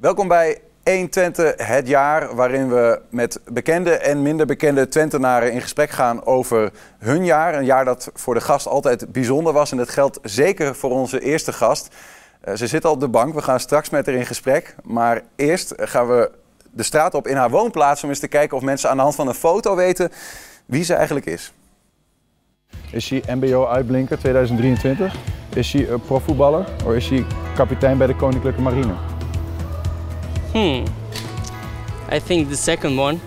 Welkom bij 1 Twente, het jaar waarin we met bekende en minder bekende Twentenaren in gesprek gaan over hun jaar. Een jaar dat voor de gast altijd bijzonder was en dat geldt zeker voor onze eerste gast. Uh, ze zit al op de bank, we gaan straks met haar in gesprek. Maar eerst gaan we de straat op in haar woonplaats om eens te kijken of mensen aan de hand van een foto weten wie ze eigenlijk is. Is hij MBO-uitblinker 2023? Is hij profvoetballer? Of is hij kapitein bij de Koninklijke Marine? Hmm. I think the second one.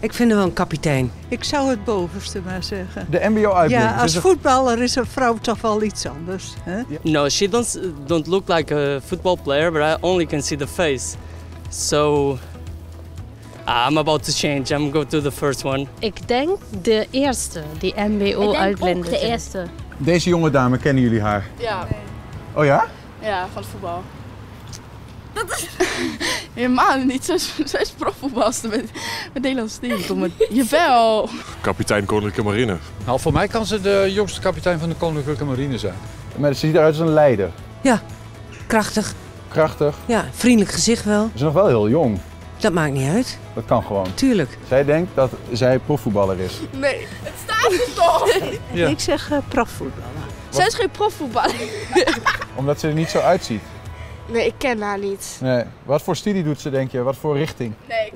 Ik vind hem wel een kapitein. Ik zou het bovenste maar zeggen. De MBO-uitblinker? Ja, als voetballer is een vrouw toch wel iets anders. Hè? No, she don't, don't look like a football player, but I only can see the face. So I'm about to change. I'm going to the first one. Ik denk de eerste, die MBO Ik denk uitblenden. ook de eerste. Deze jonge dame, kennen jullie haar? Ja, Oh ja? ja, van het voetbal. Helemaal niet. Ze is, is profvoetbalster met, met Nederlands team. Kom. Jawel. Kapitein Koninklijke Marine. Nou, voor mij kan ze de jongste kapitein van de Koninklijke Marine zijn. Maar ze ziet eruit als een leider. Krachtig, Krachtig. ja, vriendelijk gezicht wel. Ze is nog wel heel jong. Dat maakt niet uit. Dat kan gewoon. Tuurlijk. Zij denkt dat zij profvoetballer is. Nee, het staat er toch? Ja. Ik zeg uh, profvoetballer. Zij is geen profvoetballer. Omdat ze er niet zo uitziet. Nee, ik ken haar niet. Nee. Wat voor studie doet ze, denk je? Wat voor richting?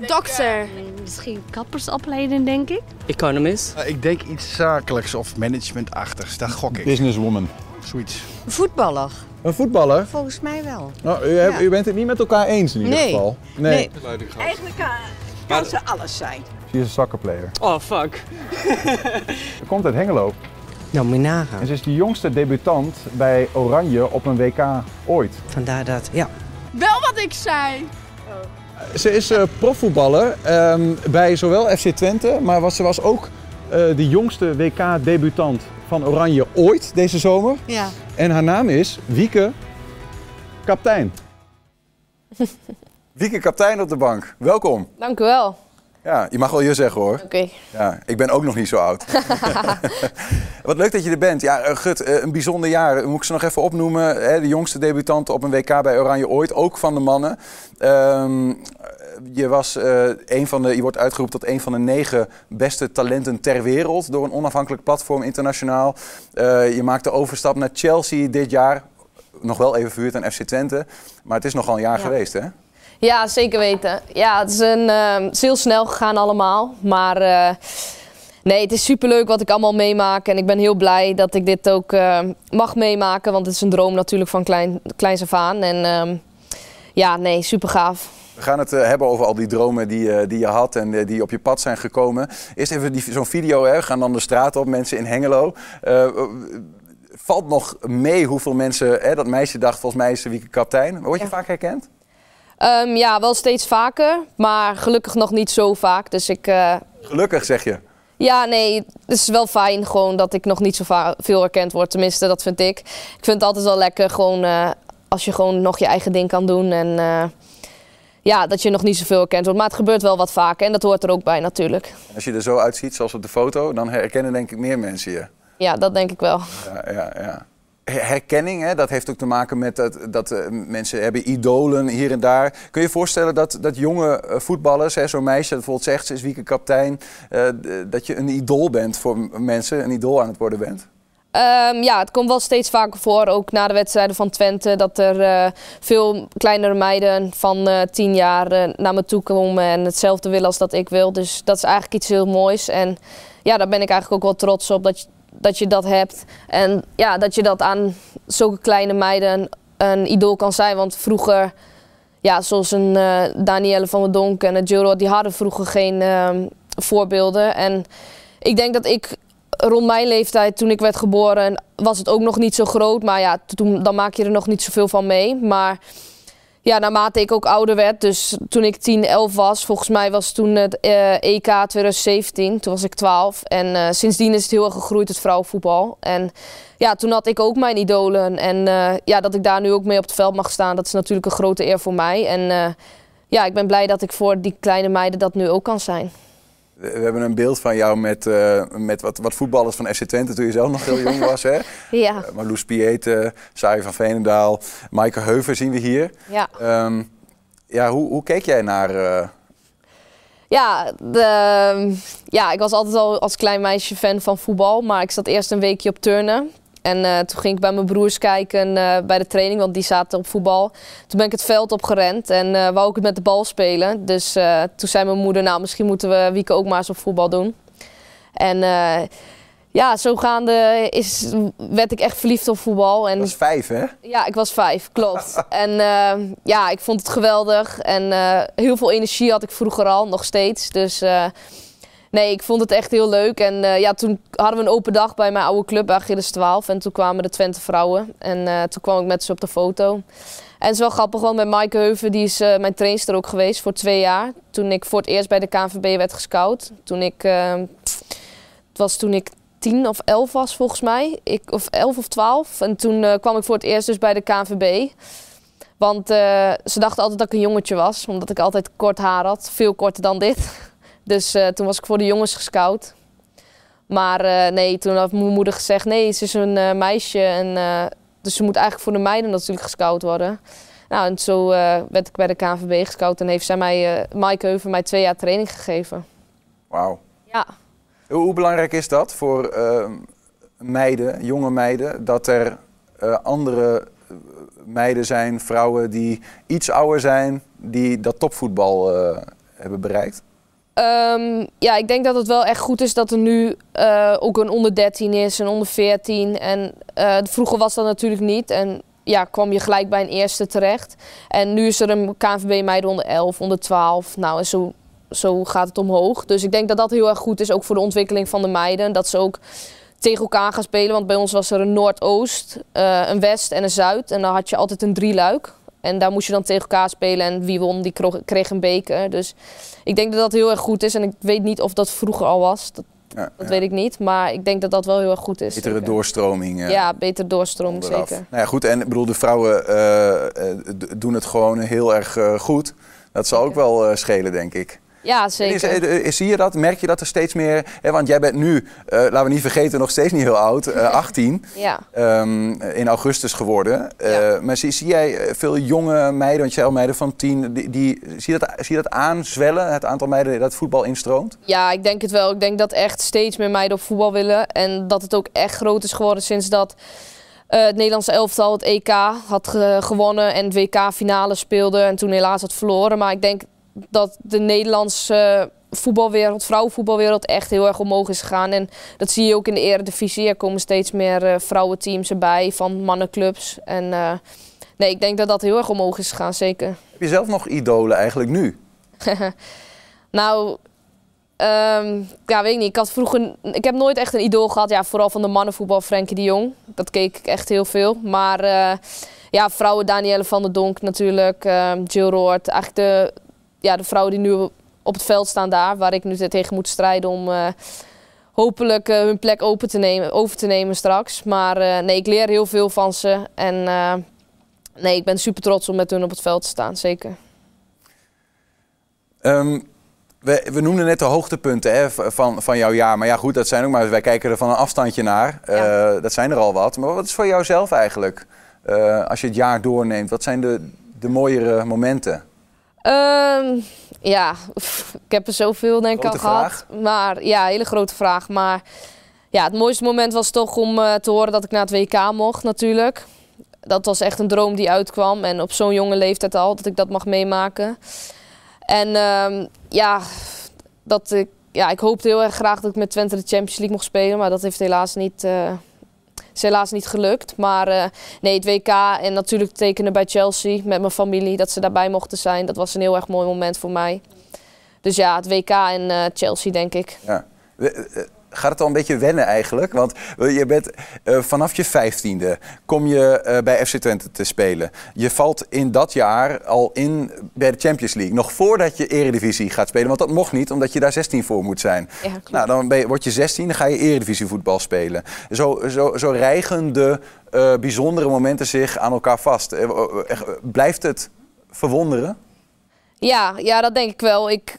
Dokter. Misschien kappersopleiding, denk ik. Economist. Ik denk iets zakelijks of managementachtigs, dat gok ik. Businesswoman. Zoiets. Voetballer, Een voetballer? volgens mij wel. Nou, u, Ja. u bent het niet met elkaar eens in ieder Nee. geval. Nee. Eigenlijk uh, kan ze alles zijn. Ze is een soccerplayer. Oh fuck. Ze komt uit Hengelo. Nou, moet je nagaan. En ze is de jongste debutant bij Oranje op een WK ooit. Vandaar dat, ja. Wel wat ik zei. Ze is eh, profvoetballer ehm, bij zowel FC Twente, maar was, ze was ook eh, de jongste WK-debutant van Oranje ooit deze zomer. Ja. En haar naam is Wieke Kaptein. Wieke Kaptein op de bank, welkom. Dank u wel. Ja, je mag wel je zeggen hoor. Oké. Ja, ik ben ook nog niet zo oud. Wat leuk dat je er bent. Ja, eh, Gut, eh, een bijzonder jaar. Moet ik ze nog even opnoemen? Hè? De jongste debutant op een WK bij Oranje ooit, ook van de mannen. Ehm, je, was, eh, een van de, je wordt uitgeroepen tot een van de negen beste talenten ter wereld door een onafhankelijk platform internationaal. Je maakt de overstap naar Chelsea dit jaar. Nog wel even verhuurd aan FC Twente. Maar het is nogal een jaar Ja. geweest, hè? Ja, zeker weten. Ja, het is, een, het is heel snel gegaan allemaal. Maar eh, nee, het is superleuk wat ik allemaal meemaak. En ik ben heel blij dat ik dit ook eh, mag meemaken. Want het is een droom natuurlijk van klein, kleins af aan. En ehm, ja, nee, super gaaf. We gaan het eh, hebben over al die dromen die, eh, die je had en die op je pad zijn gekomen. Eerst even zo'n video, hè. we gaan dan de straat op, mensen in Hengelo. Valt nog mee hoeveel mensen, hè, dat meisje dacht volgens mij is ze Wieke Kaptein. Word je Ja. vaak herkend? Ehm, ja, wel steeds vaker. Maar gelukkig nog niet zo vaak. Dus ik... eh, Gelukkig zeg je. Ja, nee, het is wel fijn gewoon dat ik nog niet zo veel herkend word. Tenminste, dat vind ik. Ik vind het altijd wel lekker gewoon eh, als je gewoon nog je eigen ding kan doen. En eh, ja, dat je nog niet zoveel herkend wordt. Maar het gebeurt wel wat vaker en dat hoort er ook bij natuurlijk. Als je er zo uitziet, zoals op de foto, dan herkennen denk ik meer mensen je. Ja, dat denk ik wel. Ja, ja, ja. Her- Herkenning, hè, dat heeft ook te maken met dat, dat eh, mensen hebben idolen hier en daar. Kun je je voorstellen dat, dat jonge eh, voetballers, zo'n meisje dat bijvoorbeeld zegt, ze is Wieke kaptein, eh, dat je een idool bent voor mensen, een idool aan het worden bent? Ehm, ja, het komt wel steeds vaker voor, ook na de wedstrijden van Twente, dat er veel kleinere meiden van tien jaar naar me toe komen en hetzelfde willen als dat ik wil. Dus dat is eigenlijk iets heel moois. En ja, daar ben ik eigenlijk ook wel trots op dat dat, je dat hebt. En ja, dat je dat aan zulke kleine meiden een idool kan zijn. Want vroeger, ja, zoals een eh Danielle van der Donk en een Jill die hadden vroeger geen ehm, voorbeelden. En ik denk dat ik rond mijn leeftijd, toen ik werd geboren, was het ook nog niet zo groot. Maar ja, toen, dan maak je er nog niet zoveel van mee. Maar ja, naarmate ik ook ouder werd, dus toen ik 10, 11 was, volgens mij was toen het eh, EK 2017, toen was ik 12. En eh, sindsdien is het heel erg gegroeid, het vrouwenvoetbal. En ja, toen had ik ook mijn idolen. En eh, ja, dat ik daar nu ook mee op het veld mag staan, dat is natuurlijk een grote eer voor mij. En ja, ik ben blij dat ik voor die kleine meiden dat nu ook kan zijn. We hebben een beeld van jou met, eh, met wat, wat voetballers van FC Twente toen je zelf nog heel jong was. Hè? Ja, Uh, Marloes Pieten, Sari van Veenendaal, Maaike Heuver zien we hier. ja. Ehm, Ja, hoe, hoe keek jij naar... eh, Ja, de, ja, ik was altijd al als klein meisje fan van voetbal. Maar ik zat eerst een weekje op turnen. En eh, toen ging ik bij mijn broers kijken eh, bij de training, want die zaten op voetbal. Toen ben ik het veld opgerend en eh wou ik het met de bal spelen. Dus toen zei mijn moeder, nou misschien moeten we Wieke ook maar eens op voetbal doen. En ja, zo gaande is, werd ik echt verliefd op voetbal. En is vijf, hè? ja, ik was vijf, klopt. en ja, ik vond het geweldig. En heel veel energie had ik vroeger al, nog steeds. Dus nee, ik vond het echt heel leuk. En eh, ja, toen hadden we een open dag bij mijn oude club, Achilles 12. En toen kwamen de Twente vrouwen. En eh, toen kwam ik met ze op de foto. En het is wel grappig, want met Maaike Heuven, die is eh, mijn trainster ook geweest voor twee jaar. Toen ik voor het eerst bij de KNVB werd gescout. Toen ik, het was toen ik tien of elf was volgens mij. Ik, of elf of twaalf. En toen kwam ik voor het eerst dus bij de KNVB. Want ze dachten altijd dat ik een jongetje was. Omdat ik altijd kort haar had. Veel korter dan dit. Dus eh, toen was ik voor de jongens gescout. Maar eh, nee, toen had mijn moeder gezegd... Nee, ze is een eh, meisje. En, dus ze moet eigenlijk voor de meiden natuurlijk gescout worden. Nou, en zo werd ik bij de KNVB gescout. En heeft zij mij, Maaike Heuven, mij twee jaar training gegeven. Wauw. Ja. Hoe, hoe belangrijk is dat voor meiden, jonge meiden, dat er andere meiden zijn, vrouwen die iets ouder zijn, die dat topvoetbal hebben bereikt? Ehm, ja, ik denk dat het wel echt goed is dat er nu eh, ook een onder 13 is, een onder 14. En eh, vroeger was dat natuurlijk niet. En ja, kwam je gelijk bij een eerste terecht. En nu is er een KNVB meiden onder 11, onder 12. Nou, en zo, zo gaat het omhoog. Dus ik denk dat dat heel erg goed is, ook voor de ontwikkeling van de meiden. Dat ze ook tegen elkaar gaan spelen. Want bij ons was er een Noordoost, eh, een West en een Zuid. En dan had je altijd een drieluik. En daar moest je dan tegen elkaar spelen. En wie won, die kreeg een beker. Dus ik denk dat dat heel erg goed is. En ik weet niet of dat vroeger al was. Dat, Ja, dat ja. weet ik niet. Maar ik denk dat dat wel heel erg goed is. Betere zeker. doorstroming. eh, Ja, beter doorstroming, onderaf. zeker. Nou ja, goed. En ik bedoel, de vrouwen eh, eh, doen het gewoon heel erg goed. Dat zal ook wel schelen, denk ik. Ja, zeker. Is, eh, eh, zie je dat? Merk je dat er steeds meer... Hè, want jij bent nu, eh, laten we niet vergeten, nog steeds niet heel oud. eh, 18. Ja. ehm, in augustus geworden. Eh, Maar zie, zie jij eh, veel jonge meiden, want zei al meiden van 10... Die, die, zie, je dat, zie je dat aanzwellen, het aantal meiden dat voetbal instroomt? Ja, ik denk het wel. Ik denk dat echt steeds meer meiden op voetbal willen. En dat het ook echt groot is geworden sinds dat eh, het Nederlandse elftal het EK had ge- gewonnen en het WK-finale speelde. En toen helaas had verloren. Maar ik denk dat de Nederlandse voetbalwereld, vrouwenvoetbalwereld, echt heel erg omhoog is gegaan. En dat zie je ook in de eredivisie. Er komen steeds meer eh, vrouwenteams erbij van mannenclubs. En eh, nee, ik denk dat dat heel erg omhoog is gegaan, zeker. Heb je zelf nog idolen eigenlijk nu? nou, ehm, ja, weet ik niet. Ik had vroeger, ik heb nooit echt een idool gehad. Ja, vooral van de mannenvoetbal, Frenkie de Jong. Dat keek ik echt heel veel. Maar eh, ja, vrouwen, Danielle van der Donk natuurlijk, ehm, Jill Roord. Eigenlijk de, ja, de vrouwen die nu op het veld staan daar, waar ik nu tegen moet strijden om eh, hopelijk eh, hun plek open te nemen, over te nemen straks. Maar eh, nee, ik leer heel veel van ze. En nee, ik ben super trots om met hun op het veld te staan, zeker. Ehm, we, we noemden net de hoogtepunten hè, van, van jouw jaar. Maar ja, goed, dat zijn ook maar... Wij kijken er van een afstandje naar. Dat zijn er al wat. Maar wat is voor jou zelf eigenlijk, als je het jaar doorneemt... wat zijn de, de mooiere momenten? Ehm, ja, pff, ik heb er zoveel denk ik al gehad. Maar ja, hele grote vraag. Maar ja, het mooiste moment was toch om eh, te horen dat ik naar het WK mocht natuurlijk. Dat was echt een droom die uitkwam. En op zo'n jonge leeftijd al, dat ik dat mag meemaken. En ehm, ja, dat ik, ja, ik hoopte heel erg graag dat ik met Twente de Champions League mocht spelen. Maar dat heeft helaas niet, eh, is helaas niet gelukt. Maar eh, nee, het WK en natuurlijk tekenen bij Chelsea met mijn familie. Dat ze daarbij mochten zijn. Dat was een heel erg mooi moment voor mij. Dus ja, het WK en eh, Chelsea denk ik. Ja. Gaat het al een beetje wennen eigenlijk? Want eh, je bent eh, vanaf je vijftiende kom je eh, bij FC Twente te spelen. Je valt in dat jaar al in bij de Champions League. Nog voordat je eredivisie gaat spelen. Want dat mocht niet, omdat je daar 16 voor moet zijn. Ja, nou, dan ben je, word je 16, dan ga je eredivisie voetbal spelen. Zo, zo, zo rijgen de bijzondere momenten zich aan elkaar vast. Blijft het verwonderen? Ja, ja, dat denk ik wel. Ik,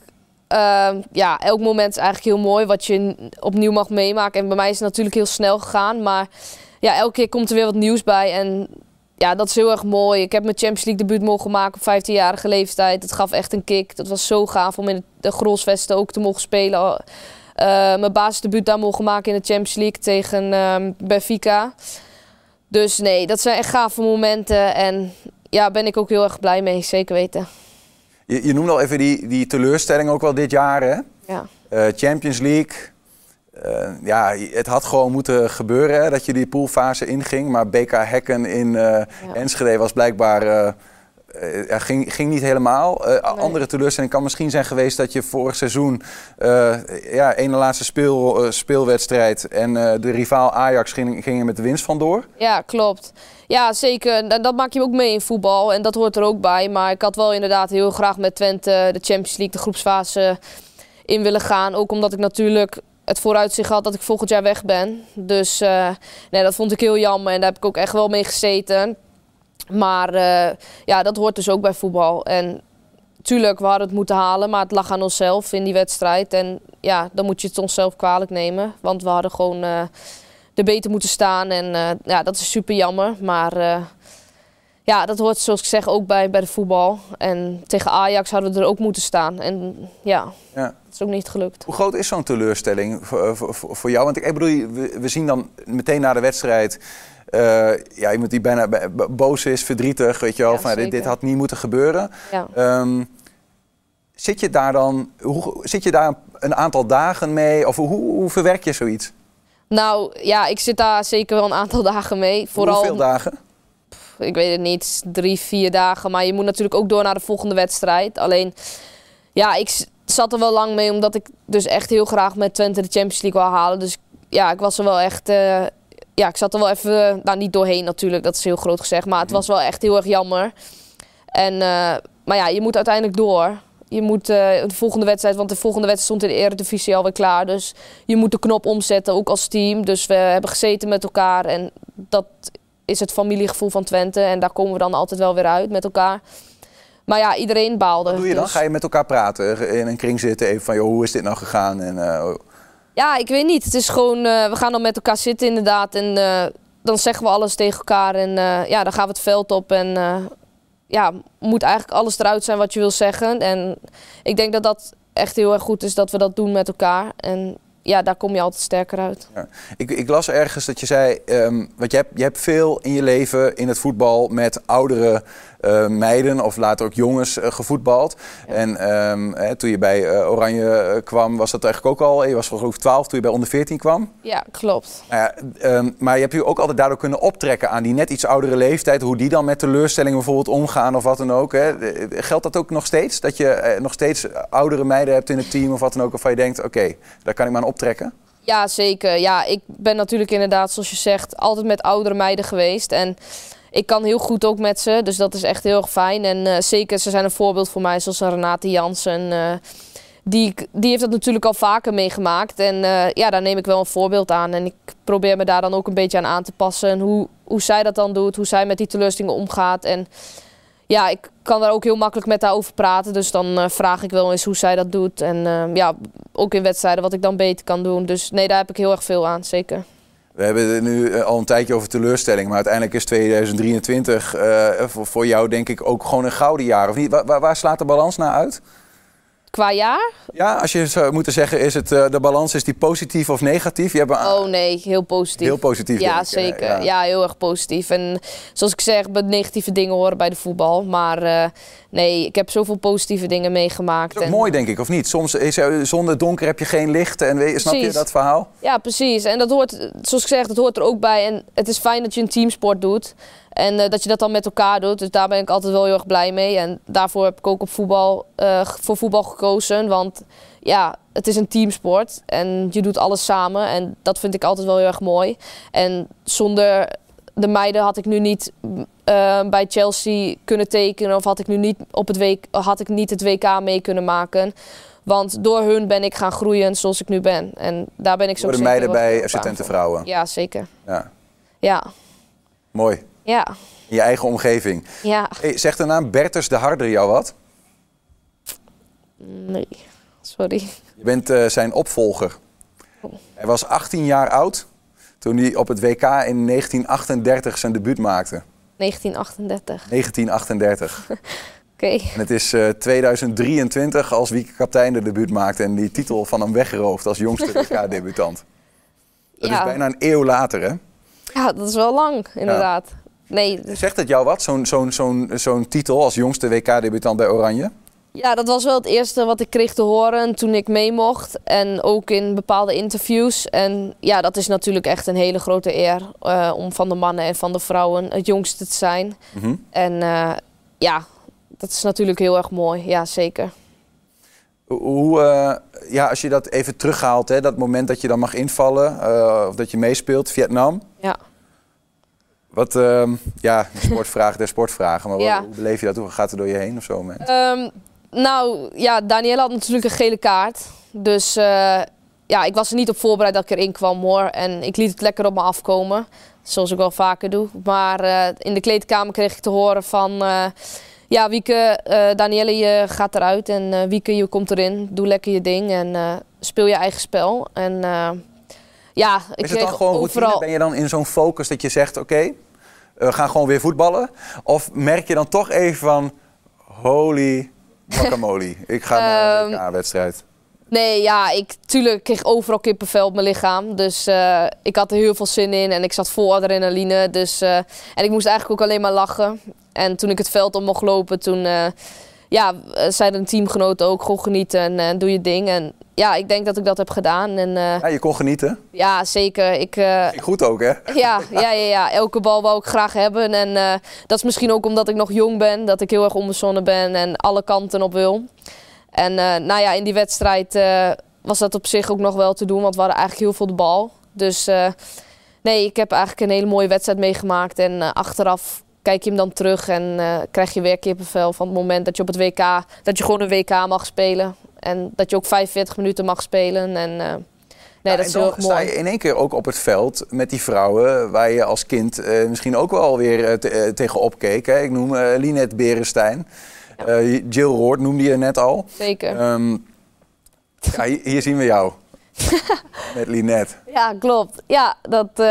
ehm, ja, elk moment is eigenlijk heel mooi wat je opnieuw mag meemaken. En bij mij is het natuurlijk heel snel gegaan. Maar ja, elke keer komt er weer wat nieuws bij. En ja, dat is heel erg mooi. Ik heb mijn Champions League debuut mogen maken op 15-jarige leeftijd. Dat gaf echt een kick. Dat was zo gaaf om in de Grolsvesten ook te mogen spelen. Uh, mijn basisdebuut daar mogen maken in de Champions League tegen uh, Benfica. Dus nee, dat zijn echt gave momenten. En ja, ben ik ook heel erg blij mee, zeker weten. Je, je noemde al even die, die teleurstelling ook wel dit jaar, hè? Ja. Uh, Champions League. Uh, ja, het had gewoon moeten gebeuren hè, dat je die poolfase inging. Maar BK Hekken in uh, ja. Enschede was blijkbaar... Ging, ging niet helemaal. Nee. Andere teleurstelling kan misschien zijn geweest dat je vorig seizoen... ja, ene laatste speel, speelwedstrijd en de rivaal Ajax ging, gingen met de winst vandoor. Ja, klopt. Ja, zeker. Dat maak je ook mee in voetbal en dat hoort er ook bij. Maar ik had wel inderdaad heel graag met Twente de Champions League, de groepsfase in willen gaan. Ook omdat ik natuurlijk het vooruitzicht had dat ik volgend jaar weg ben. Dus uh, nee, dat vond ik heel jammer en daar heb ik ook echt wel mee gezeten. Maar uh, ja, dat hoort dus ook bij voetbal. En tuurlijk, we hadden het moeten halen, maar het lag aan onszelf in die wedstrijd. En ja, dan moet je het onszelf kwalijk nemen. Want we hadden gewoon uh, er beter moeten staan. En ja, dat is super jammer. Maar ja, dat hoort zoals ik zeg ook bij, bij de voetbal. En tegen Ajax hadden we er ook moeten staan. En ja, ja. dat is ook niet gelukt. Hoe groot is zo'n teleurstelling voor, voor, voor, jou? Want ik, ik bedoel, we, we, zien dan meteen na de wedstrijd... Uh, ja, iemand die bijna boos is, verdrietig, weet je wel. Ja, van, dit, dit had niet moeten gebeuren. Ja. Um, zit je daar dan hoe, zit je daar een aantal dagen mee? Of hoe, hoe verwerk je zoiets? Nou ja, ik zit daar zeker wel een aantal dagen mee. Vooral, Hoeveel dagen? ik weet het niet, drie, vier dagen. Maar je moet natuurlijk ook door naar de volgende wedstrijd. Alleen, ja, ik zat er wel lang mee omdat ik dus echt heel graag met Twente de Champions League wil halen. Dus ja, ik was er wel echt... Uh, ja, ik zat er wel even, nou niet doorheen natuurlijk, dat is heel groot gezegd. Maar het was wel echt heel erg jammer. En, uh, maar ja, je moet uiteindelijk door. Je moet uh, de volgende wedstrijd, want de volgende wedstrijd stond in de Eredivisie alweer klaar. Dus je moet de knop omzetten, ook als team. Dus we hebben gezeten met elkaar en dat is het familiegevoel van Twente. En daar komen we dan altijd wel weer uit met elkaar. Maar ja, iedereen baalde. Wat doe je dan? dus- Ga je met elkaar praten? In een kring zitten even van, joh, hoe is dit nou gegaan? En, uh, Ja, ik weet niet. Het is gewoon, uh, we gaan dan met elkaar zitten inderdaad. En dan zeggen we alles tegen elkaar. En ja, dan gaan we het veld op. En ja, moet eigenlijk alles eruit zijn wat je wil zeggen. En ik denk dat dat echt heel erg goed is dat we dat doen met elkaar. En ja, daar kom je altijd sterker uit. Ja. Ik, ik, las ergens dat je zei, um, want je hebt, je hebt veel in je leven in het voetbal met oudere uh, meiden of later ook jongens uh, gevoetbald. Ja. En um, hè, toen je bij uh, Oranje kwam, was dat eigenlijk ook al, je was geloof ik 12 toen je bij onder 14 kwam. Ja, klopt. Nou um, maar je hebt je ook altijd daardoor kunnen optrekken aan die net iets oudere leeftijd, hoe die dan met teleurstellingen bijvoorbeeld omgaan of wat dan ook. Hè. Geldt dat ook nog steeds? Dat je nog steeds oudere meiden hebt in het team of wat dan ook, waarvan je denkt, oké, okay, daar kan ik me aan optrekken? Ja, zeker. Ja, ik ben natuurlijk inderdaad, zoals je zegt, altijd met oudere meiden geweest. En ik kan heel goed ook met ze, dus dat is echt heel erg fijn. En uh, zeker, ze zijn een voorbeeld voor mij, zoals Renate Jansen. Uh, die, die heeft dat natuurlijk al vaker meegemaakt. En uh, ja, daar neem ik wel een voorbeeld aan. En ik probeer me daar dan ook een beetje aan aan te passen. En hoe, hoe zij dat dan doet, hoe zij met die teleurstellingen omgaat. En ja, ik kan daar ook heel makkelijk met haar over praten. Dus dan vraag ik wel eens hoe zij dat doet. En ja, ook in wedstrijden wat ik dan beter kan doen. Dus nee, daar heb ik heel erg veel aan, zeker. We hebben nu al een tijdje over teleurstelling, maar uiteindelijk is 2023 uh, voor, jou denk ik ook gewoon een gouden jaar, of niet? Waar, waar slaat de balans naar uit? Qua jaar? Ja, als je zou moeten zeggen, is het uh, de balans is die positief of negatief? Je hebt een... Oh nee, heel positief. Heel positief. Ja, ik. zeker. Ja. Ja. heel erg positief. En zoals ik zeg, negatieve dingen horen bij de voetbal. Maar uh, nee, ik heb zoveel positieve dingen meegemaakt. Dat is en... mooi, denk ik, of niet? Soms is er, zonder donker heb je geen licht. En weet, snap je dat verhaal? Ja, precies. En dat hoort, zoals ik zeg, dat hoort er ook bij. En het is fijn dat je een teamsport doet. En uh, dat je dat dan met elkaar doet. Dus daar ben ik altijd wel heel erg blij mee. En daarvoor heb ik ook op voetbal, uh, voor voetbal gekozen. Want ja, het is een teamsport. En je doet alles samen. En dat vind ik altijd wel heel erg mooi. En zonder de meiden had ik nu niet uh, bij Chelsea kunnen tekenen. Of had ik nu niet, op het WK, had ik niet het WK mee kunnen maken. Want door hun ben ik gaan groeien zoals ik nu ben. En daar ben ik zo Door de meiden bij Twente Vrouwen? Ja, zeker. Ja. ja. Mooi. Ja. In je eigen omgeving. Ja. Hey, zegt de naam Bertus de Harder jou wat? Nee, sorry. Je bent uh, zijn opvolger. Oh. Hij was 18 jaar oud toen hij op het WK in 1938 zijn debuut maakte. 1938. 1938. Oké. En het is eh, 2023 als Wieke Kaptein de debuut maakt en die titel van hem weggerooft als jongste WK-debutant. Dat Ja. is bijna een eeuw later, hè? Ja, dat is wel lang, inderdaad. Nee, Zegt het jou wat, zo'n zo'n zo'n zo'n titel als jongste WK-debutant bij Oranje? Ja, dat was wel het eerste wat ik kreeg te horen toen ik mee mocht. En ook in bepaalde interviews. En ja, dat is natuurlijk echt een hele grote eer eh, om van de mannen en van de vrouwen het jongste te zijn. Mhm. En eh, ja, dat is natuurlijk heel erg mooi. Ja, zeker. Hoe, eh, ja, als je dat even terughaalt, hè, dat moment dat je dan mag invallen, of dat je meespeelt, Vietnam. Ja. Wat, ehm, ja, de sportvraag der sportvragen, maar wat- hoe beleef je dat? Hoe gaat het door je heen of zo? Ehm, nou, ja, Danielle had natuurlijk een gele kaart. Dus eh, ja, ik was er niet op voorbereid dat ik erin kwam hoor. En ik liet het lekker op me afkomen. Zoals ik wel vaker doe. Maar eh, in de kleedkamer kreeg ik te horen van... eh, ja, Wieke, Danielle, je gaat eruit. En Wieke, je komt erin. Doe lekker je ding. En speel je eigen spel. En ja, ik is het dan kreeg gewoon routine? overal... Ben je dan in zo'n focus dat je zegt, oké, eh, we gaan gewoon weer voetballen? Of merk je dan toch even van, holy guacamole, ik ga naar een Ehm, WK-wedstrijd? Nee, ja, ik tuurlijk kreeg overal kippenvel op mijn lichaam. Dus eh, ik had er heel veel zin in en ik zat vol adrenaline. Dus, eh, en ik moest eigenlijk ook alleen maar lachen. En toen ik het veld op mocht lopen, toen eh, ja, eh, zeiden een teamgenoten ook gewoon genieten en eh, doe je ding. En ja, ik denk dat ik dat heb gedaan. En eh, Ja, je kon genieten. ja, zeker. Ik, eh, Goed ook, hè? ja, ja, ja, ja, elke bal wou ik graag hebben. En eh, dat is misschien ook omdat ik nog jong ben, dat ik heel erg onbezonnen ben en alle kanten op wil. En nou ja, in die wedstrijd was dat op zich ook nog wel te doen, want we hadden eigenlijk heel veel de bal. Dus nee, ik heb eigenlijk een hele mooie wedstrijd meegemaakt. En achteraf kijk je hem dan terug en krijg je weer kippenvel van het moment dat je op het WK, dat je gewoon een WK mag spelen. En dat je ook 45 minuten mag spelen. En eh, nee, Ja, dat en is dan heel erg sta mooi. je in één keer ook op het veld met die vrouwen waar je als kind eh, misschien ook wel weer eh, te- tegenop keek. Hè? Ik noem Linette Berenstein. Jill Roord noemde je net al. Zeker. Ehm, ja, hier zien we jou. met Linette. Ja, klopt. Ja dat, eh,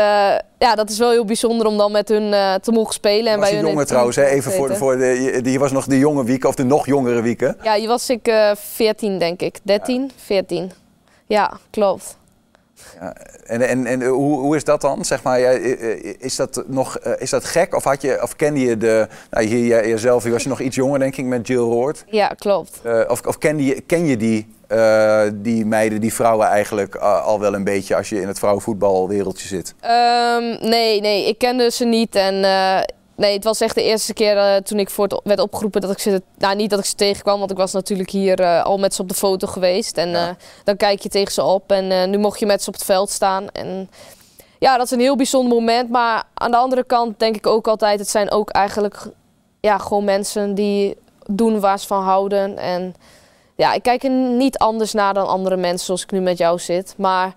ja, dat is wel heel bijzonder om dan met hun eh, te mogen spelen. En was bij in jongen trouwens, hè? even voor, voor de, je- die was nog de jonge Wieke of de nog jongere Wieke. Ja, je was ik eh 14 denk ik. 13, 14. Ja, klopt. Ja, en en, en hoe, hoe is dat dan? Zeg maar, ja, is, dat nog, is dat gek? Of, had je, of kende je de... Nou, hier, jezelf, je was je nog iets jonger denk ik met Jill Roord. Ja, klopt. Of of kende je, ken je die, eh, die meiden, die vrouwen eigenlijk eh, al wel een beetje als je in het vrouwenvoetbalwereldje zit? Ehm, nee, nee, ik kende ze niet. En eh, nee, het was echt de eerste keer toen ik voor het werd opgeroepen dat ik ze... Nou, niet dat ik ze tegenkwam, want ik was natuurlijk hier al met ze op de foto geweest. En dan kijk je tegen ze op. En nu mocht je met ze op het veld staan. En ja, dat is een heel bijzonder moment. Maar aan de andere kant denk ik ook altijd... het zijn ook eigenlijk ja, gewoon mensen die doen waar ze van houden. En ja, ik kijk er niet anders naar dan andere mensen zoals ik nu met jou zit. Maar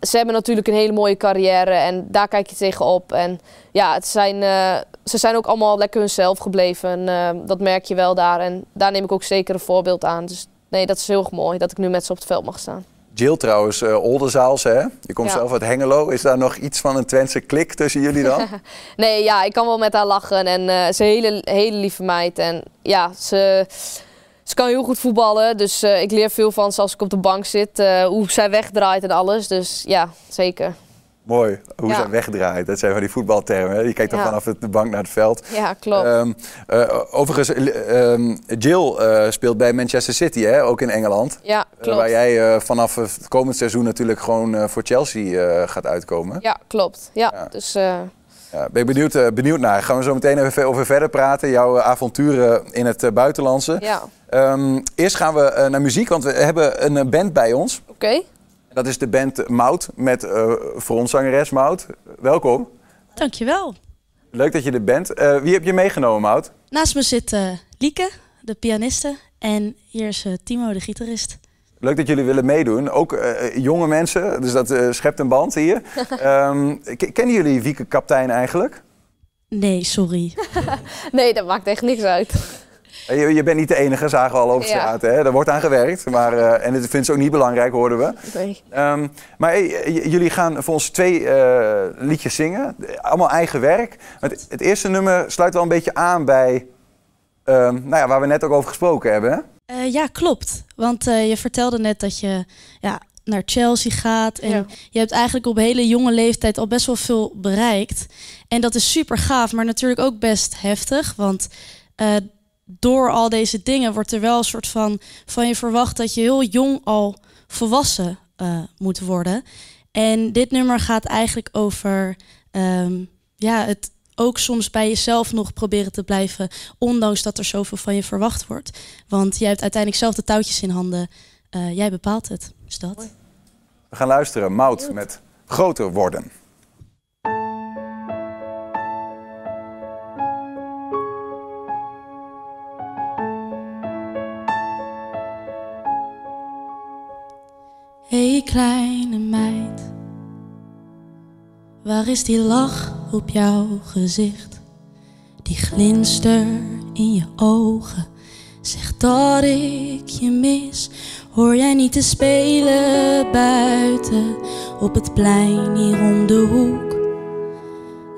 ze hebben natuurlijk een hele mooie carrière en daar kijk je tegenop. En ja, het zijn, eh, ze zijn ook allemaal lekker hunzelf gebleven. En, eh, dat merk je wel daar. En daar neem ik ook zeker een voorbeeld aan. Dus nee, dat is heel erg mooi dat ik nu met ze op het veld mag staan. Jill trouwens, Oldenzaals, hè? Je komt Ja. zelf uit Hengelo. Is daar nog iets van een Twentse klik tussen jullie dan? Nee, ja, ik kan wel met haar lachen. En ze is een hele, hele lieve meid. En ja, ze, ze kan heel goed voetballen. Dus eh, ik leer veel van ze als ik op de bank zit. eh, hoe zij wegdraait en alles. Dus ja, zeker. Mooi, hoe Ja. ze wegdraait. Dat zijn van die voetbaltermen. hè? Je kijkt dan Ja. vanaf de bank naar het veld. Ja, klopt. Ehm, eh, overigens, eh, ehm, Jill speelt bij Manchester City, hè? ook in Engeland. ja, klopt. waar jij vanaf het komend seizoen natuurlijk gewoon voor Chelsea gaat uitkomen. Ja, klopt. Ja, Ja. dus Ja, ben je benieuwd, eh, benieuwd naar. Gaan we zo meteen even over verder praten. Jouw eh, avonturen in het eh, buitenlandse. ja, Ehm, eerst gaan we naar muziek, want we hebben een band bij ons. oké. Dat is de band Mout met eh frontzangeres Mout. Welkom. Dankjewel. Leuk dat je er bent. Eh, wie heb je meegenomen, Mout? Naast me zit Lieke, de pianiste. En hier is Timo, de gitarist. Leuk dat jullie willen meedoen. Ook eh, jonge mensen, dus dat eh, schept een band hier. Ehm, kennen jullie Wieke Kaptein eigenlijk? Nee, sorry. Nee, dat maakt echt niks uit. Je, je bent niet de enige, zagen we al op Ja. straat. Hè? Er wordt aan gewerkt. Maar, eh, en dat vindt ze ook niet belangrijk, hoorden we. Nee. Ehm, maar hey, jullie gaan voor ons twee eh, liedjes zingen. Allemaal eigen werk. Het, het eerste nummer sluit wel een beetje aan bij ehm, nou ja, waar we net ook over gesproken hebben. Hè? Eh, ja, klopt. Want eh, je vertelde net dat je ja, naar Chelsea gaat. En Ja. je hebt eigenlijk op hele jonge leeftijd al best wel veel bereikt. En dat is super gaaf, maar natuurlijk ook best heftig. Want eh, door al deze dingen wordt er wel een soort van van je verwacht dat je heel jong al volwassen moet worden. En dit nummer gaat eigenlijk over ehm, ja, het ook soms bij jezelf nog proberen te blijven, ondanks dat er zoveel van je verwacht wordt. Want jij hebt uiteindelijk zelf de touwtjes in handen. Eh, jij bepaalt het. Dus dat. We gaan luisteren. Mout met Groter Worden. Hey kleine meid, waar is die lach op jouw gezicht? Die glinster in je ogen, zeg dat ik je mis. Hoor jij niet te spelen buiten op het plein hier om de hoek?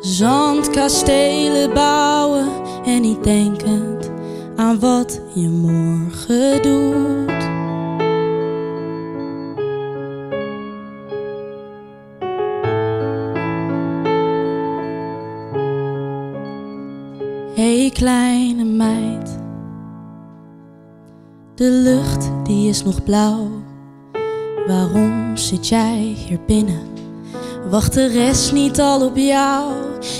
Zandkastelen bouwen en niet denkend aan wat je morgen doet. Kleine meid, de lucht die is nog blauw. Waarom zit jij hier binnen? Wacht de rest niet al op jou?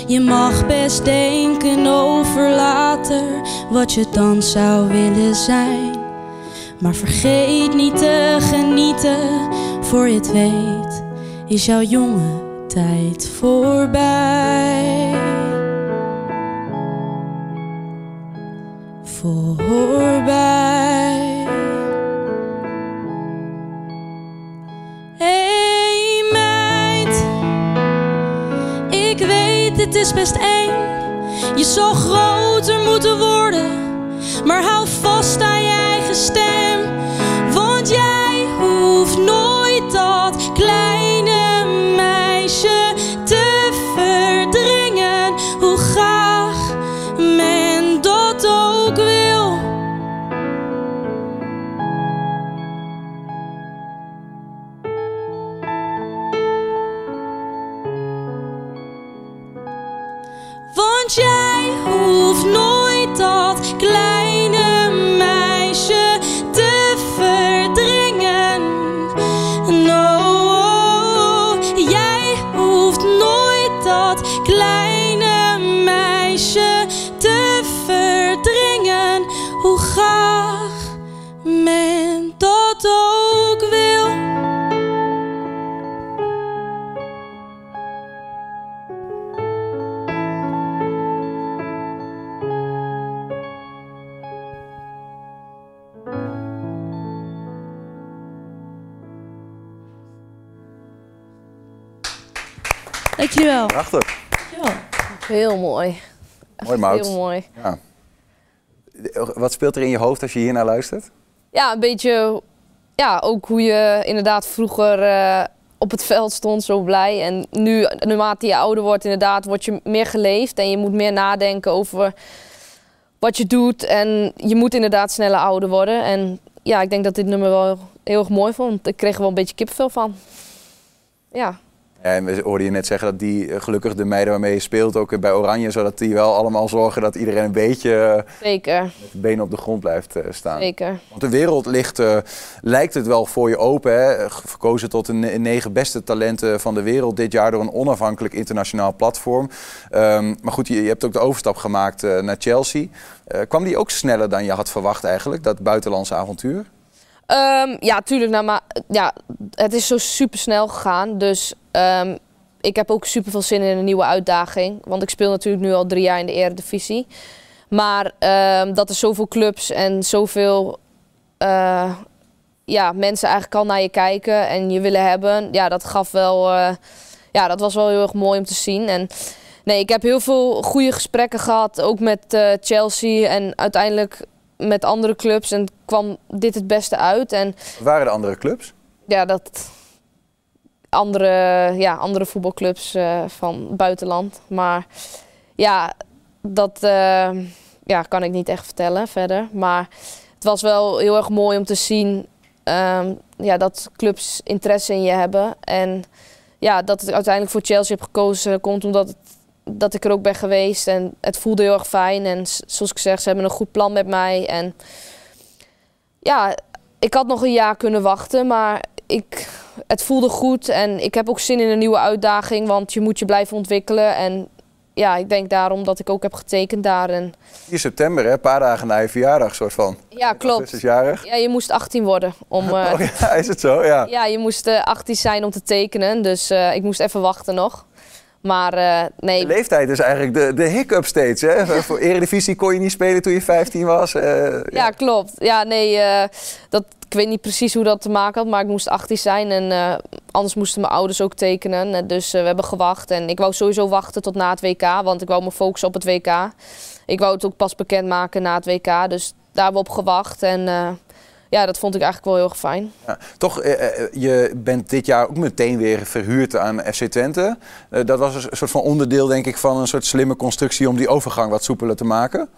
Je mag best denken over later wat je dan zou willen zijn. Maar vergeet niet te genieten, voor je het weet is jouw jonge tijd voorbij. Voorbij. Hey meid, ik weet het is best eng. Je zou groter moeten worden, maar hou vast Dankjewel. Prachtig. Dankjewel. Heel mooi. Mooi. Heel mooi. Ja. Wat speelt er in je hoofd als je hier naar luistert? Ja, een beetje. Ja, ook hoe je inderdaad vroeger eh, op het veld stond, zo blij. En nu, naarmate je ouder wordt, inderdaad, word je meer geleefd. En je moet meer nadenken over wat je doet. En je moet inderdaad sneller ouder worden. En ja, ik denk dat dit nummer wel heel erg mooi vond. Ik kreeg er wel een beetje kipvel van. Ja. Ja, en we hoorden je net zeggen dat die eh, gelukkig de meiden waarmee je speelt ook eh, bij Oranje, zodat die wel allemaal zorgen dat iedereen een beetje eh, Zeker, met de benen op de grond blijft eh, staan. zeker. Want de wereld ligt, eh, lijkt het wel voor je open. Hè? Verkozen tot de ne- negen beste talenten van de wereld dit jaar door een onafhankelijk internationaal platform. Ehm, maar goed, je, je hebt ook de overstap gemaakt eh, naar Chelsea. Eh, kwam die ook sneller dan je had verwacht eigenlijk, dat buitenlandse avontuur? Ehm, ja, tuurlijk. Nou, maar ja, het is zo super snel gegaan. Dus ehm, ik heb ook super veel zin in een nieuwe uitdaging. Want ik speel natuurlijk nu al drie jaar in de Eredivisie. Maar ehm, dat er zoveel clubs en zoveel eh, ja, mensen eigenlijk al naar je kijken en je willen hebben. Ja, dat gaf wel. eh, ja, dat was wel heel erg mooi om te zien. En nee, ik heb heel veel goede gesprekken gehad. Ook met eh, Chelsea. En uiteindelijk met andere clubs en kwam dit het beste uit. En waren de andere clubs? ja, dat andere, ja, andere voetbalclubs eh, van buitenland. Maar ja, dat eh, ja, kan ik niet echt vertellen verder. Maar het was wel heel erg mooi om te zien ehm, ja, dat clubs interesse in je hebben. En ja, dat ik uiteindelijk voor Chelsea heb gekozen komt omdat het, dat ik er ook ben geweest. En het voelde heel erg fijn. En zoals ik zeg, ze hebben een goed plan met mij. En ja, ik had nog een jaar kunnen wachten, maar ik, het voelde goed. En ik heb ook zin in een nieuwe uitdaging, want je moet je blijven ontwikkelen. En ja, ik denk daarom dat ik ook heb getekend daar. En 4 september, hè? een paar dagen na je verjaardag, soort van. ja, klopt. Augustusjarig. Ja, je moest 18 worden om. eh, Oh ja, is het zo? Ja. ja, je moest eh, 18 zijn om te tekenen. Dus eh, ik moest even wachten nog. Maar eh, nee. De leeftijd is eigenlijk de, de hiccup steeds. Hè? Voor Eredivisie kon je niet spelen toen je 15 was. eh, Ja, klopt. Ja, nee, eh, dat, ik weet niet precies hoe dat te maken had, maar ik moest 18 zijn en anders moesten mijn ouders ook tekenen. Dus we hebben gewacht en ik wou sowieso wachten tot na het WK, want ik wou me focussen op het WK. Ik wou het ook pas bekendmaken na het WK, dus daar hebben we op gewacht en ja, dat vond ik eigenlijk wel heel erg fijn. Ja, toch, eh, eh, je bent dit jaar ook meteen weer verhuurd aan FC Twente. Eh, dat was een soort van onderdeel, denk ik, van een soort slimme constructie om die overgang wat soepeler te maken.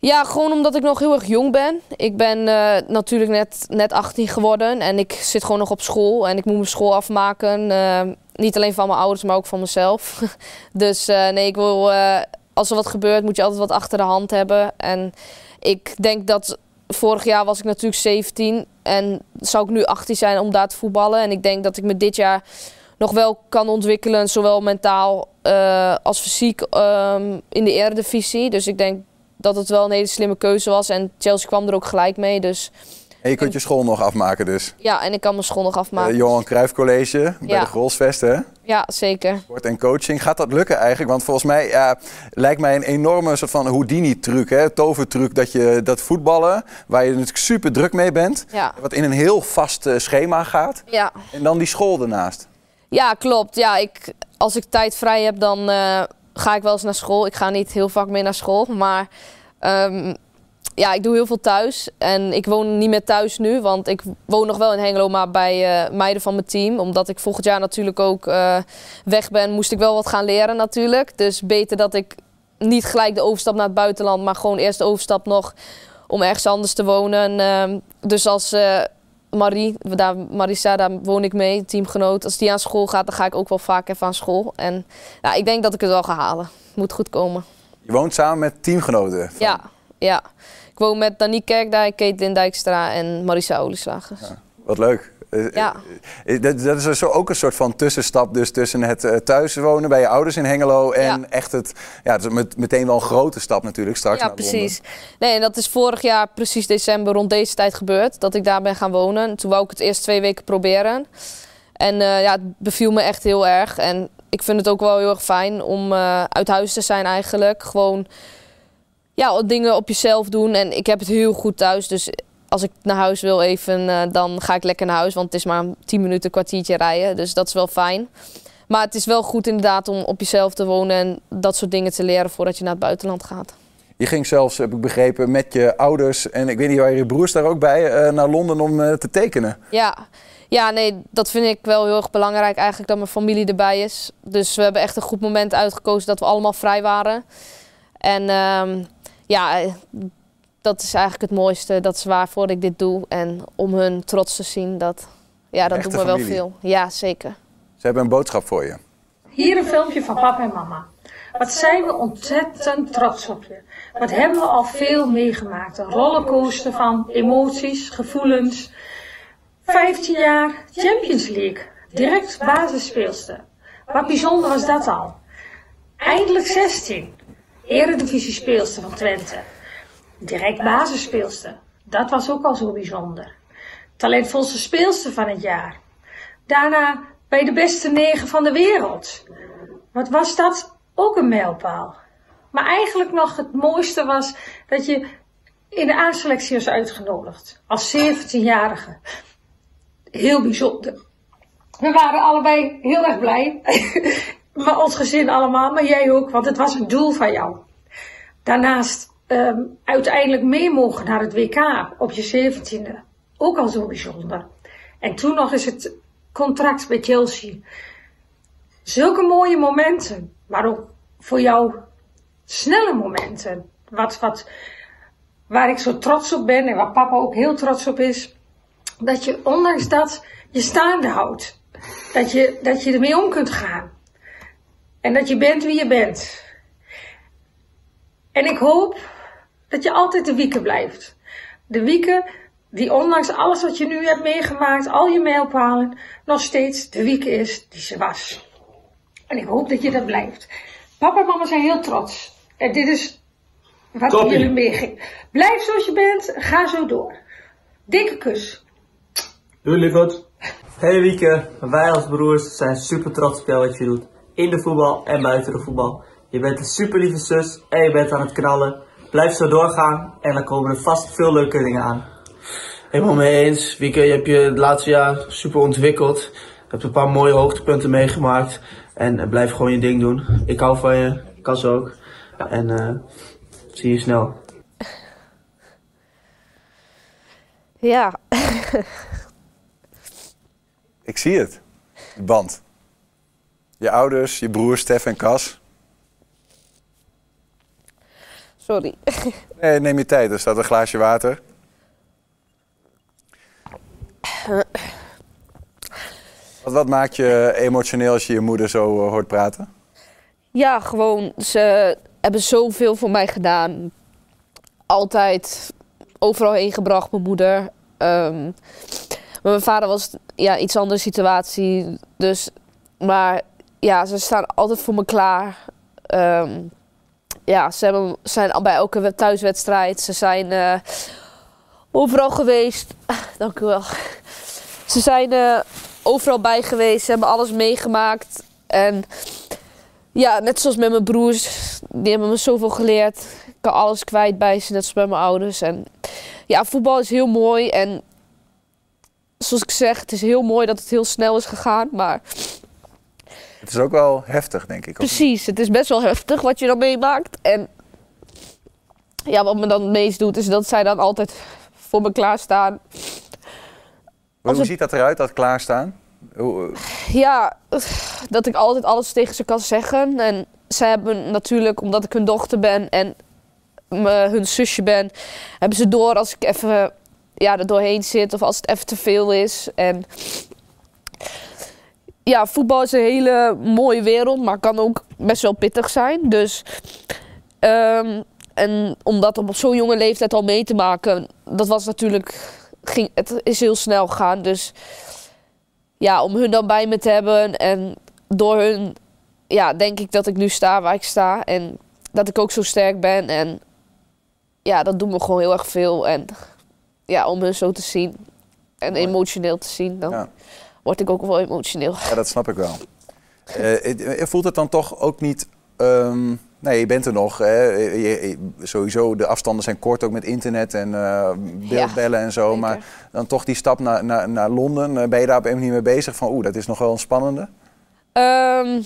Ja, gewoon omdat ik nog heel erg jong ben. Ik ben natuurlijk net, net 18 geworden en ik zit gewoon nog op school en ik moet mijn school afmaken. Niet alleen van mijn ouders, maar ook van mezelf. dus nee, ik wil, als er wat gebeurt, moet je altijd wat achter de hand hebben. En ik denk dat vorig jaar was ik natuurlijk 17 en zou ik nu 18 zijn om daar te voetballen. En ik denk dat ik me dit jaar nog wel kan ontwikkelen, zowel mentaal eh, als fysiek ehm, in de eredivisie. Dus ik denk dat het wel een hele slimme keuze was. En Chelsea kwam er ook gelijk mee. Dus En je kunt je school nog afmaken dus. ja, en ik kan mijn school nog afmaken. Eh, Johan Cruijff College bij de Grolsvest, hè? Ja, zeker. Sport en coaching. Gaat dat lukken eigenlijk? Want volgens mij ja, lijkt mij een enorme soort van Houdini-truc, hè? tovertruc, dat je dat voetballen, waar je natuurlijk super druk mee bent, Ja. wat in een heel vast eh, schema gaat, Ja. en dan die school ernaast. Ja, klopt. Ja, ik, als ik tijd vrij heb, dan eh, ga ik wel eens naar school. Ik ga niet heel vaak mee naar school, maar ehm, ja, ik doe heel veel thuis. En ik woon niet meer thuis nu, want ik woon nog wel in Hengelo, maar bij eh, meiden van mijn team. Omdat ik volgend jaar natuurlijk ook eh, weg ben, moest ik wel wat gaan leren natuurlijk. Dus beter dat ik niet gelijk de overstap naar het buitenland, maar gewoon eerst de overstap nog om ergens anders te wonen. Ehm, dus als eh, Marie, daar, Marisa, daar woon ik mee, teamgenoot. Als die aan school gaat, dan ga ik ook wel vaak even aan school. En nou, ik denk dat ik het wel ga halen. Moet goed komen. Je woont samen met teamgenoten. Ja, ja. Ik woon met Danique Kerkdijk, Caitlin Dijkstra en Marisa Olieslagers. Wat leuk. Eh, Ja. eh, Dat, dat is dus ook een soort van tussenstap dus tussen het eh, thuis wonen bij je ouders in Hengelo en Ja. echt het, ja, het is met, meteen wel een grote stap natuurlijk straks Ja, naar precies. Nee, en dat is vorig jaar precies december rond deze tijd gebeurd. Dat ik daar ben gaan wonen. En Toen wou ik het eerst twee weken proberen. En eh, ja, het beviel me echt heel erg. En ik vind het ook wel heel erg fijn om eh, uit huis te zijn eigenlijk. Gewoon ja, dingen op jezelf doen. En ik heb het heel goed thuis. Dus als ik naar huis wil even, eh, dan ga ik lekker naar huis. Want het is maar een 10 minuten, een kwartiertje rijden. Dus dat is wel fijn. Maar het is wel goed inderdaad om op jezelf te wonen en dat soort dingen te leren voordat je naar het buitenland gaat. Je ging zelfs, heb ik begrepen, met je ouders en ik weet niet waar je broers daar ook bij, eh, naar Londen om eh, te tekenen. Ja. ja, nee, dat vind ik wel heel erg belangrijk eigenlijk dat mijn familie erbij is. Dus we hebben echt een goed moment uitgekozen dat we allemaal vrij waren. En ehm, ja, eh, dat is eigenlijk het mooiste. Dat is waarvoor ik dit doe. En om hun trots te zien, dat, ja, dat Echte doet me wel veel. Ja, zeker. Ze hebben een boodschap voor je. Hier een filmpje van papa en mama. Wat zijn we ontzettend trots op je. Wat hebben we al veel meegemaakt. Een rollercoaster van emoties, gevoelens. 15 jaar Champions League. Direct basisspeelster. Wat bijzonder was dat al. Eindelijk 16. Eredivisie speelster van Twente. Direct basisspeelster. Dat was ook al zo bijzonder. Talentvolste speelster van het jaar. Daarna bij de beste negen van de wereld. Wat was dat? Ook een mijlpaal. Maar eigenlijk nog het mooiste was dat je in de aanselectie was uitgenodigd. Als 17-jarige. Heel bijzonder. We waren allebei heel erg blij. maar ons gezin allemaal, maar jij ook, want het was een doel van jou. Daarnaast ehm, uiteindelijk mee mogen naar het WK op je zeventiende. Ook al zo bijzonder. En toen nog eens het contract bij Chelsea. Zulke mooie momenten, maar ook voor jou snelle momenten. Wat, wat, waar ik zo trots op ben en waar papa ook heel trots op is. Dat je ondanks dat je staande houdt. Dat je, dat je ermee om kunt gaan. En dat je bent wie je bent. En ik hoop dat je altijd de wieke blijft. De wieke die ondanks alles wat je nu hebt meegemaakt, al je mijlpalen, nog steeds de wieke is die ze was. En ik hoop dat je dat blijft. Papa en mama zijn heel trots. En dit is wat ik jullie meegeven. Blijf zoals je bent, ga zo door. Dikke kus. Doei lieverd. Hey Wieke, wij als broers zijn super trots op jou wat je doet. In de voetbal en buiten de voetbal. Je bent een super lieve zus en je bent aan het knallen. Blijf zo doorgaan en dan komen er vast veel leuke dingen aan. Helemaal mee eens. Wieke, je hebt je het laatste jaar super ontwikkeld. Je hebt een paar mooie hoogtepunten meegemaakt. En eh, blijf gewoon je ding doen. Ik hou van je, Kas ook. En eh zie je snel. Ja. Ik zie het. Die band. Je ouders, je broers Stef en Cas. Sorry. Nee, neem je tijd. Er staat een glaasje water. Wat, wat maakt je emotioneel als je je moeder zo eh, hoort praten? Ja, gewoon, ze hebben zoveel voor mij gedaan. Altijd overal heen gebracht, mijn moeder. Ehm, maar mijn vader was ja, iets andere situatie. Dus, maar ja, ze staan altijd voor me klaar. Ehm, ja, ze hebben, zijn al bij elke thuiswedstrijd. Ze zijn eh, overal geweest. Dank u wel. Ze zijn eh, overal bij geweest. Ze hebben alles meegemaakt. En ja, net zoals met mijn broers. Die hebben me zoveel geleerd. Ik kan alles kwijt bij ze, net zoals bij mijn ouders. En ja, voetbal is heel mooi. En zoals ik zeg, het is heel mooi dat het heel snel is gegaan. Maar Het is ook wel heftig, denk ik. Precies, het is best wel heftig wat je dan meemaakt. En ja, wat me dan het meest doet, is dat zij dan altijd voor me klaarstaan. Hoe, ziet dat eruit, dat klaarstaan? Hoe, eh, Ja, dat ik altijd alles tegen ze kan zeggen. En zij hebben natuurlijk, omdat ik hun dochter ben en me, hun zusje ben, hebben ze door als ik even ja, er doorheen zit of als het even te veel is. En ja, voetbal is een hele mooie wereld, maar kan ook best wel pittig zijn. Dus, ehm, en om dat op zo'n jonge leeftijd al mee te maken, dat was natuurlijk, ging, het is heel snel gegaan. Dus ja, om hun dan bij me te hebben en door hun, ja, denk ik dat ik nu sta waar ik sta. En dat ik ook zo sterk ben. En ja, dat doet me gewoon heel erg veel. En ja, om hun zo te zien en emotioneel te zien, dan Ja. Word ik ook wel emotioneel. Ja, dat snap ik wel. Eh, voelt het dan toch ook niet... ehm, nee, je bent er nog. Hè? Je- je- sowieso, de afstanden zijn kort, ook met internet en eh, beeldbellen en zo. Maar dan toch die stap naar, naar, naar Londen. ben je daar op een manier mee bezig? Van oeh, dat is nog wel een spannende. Ehm,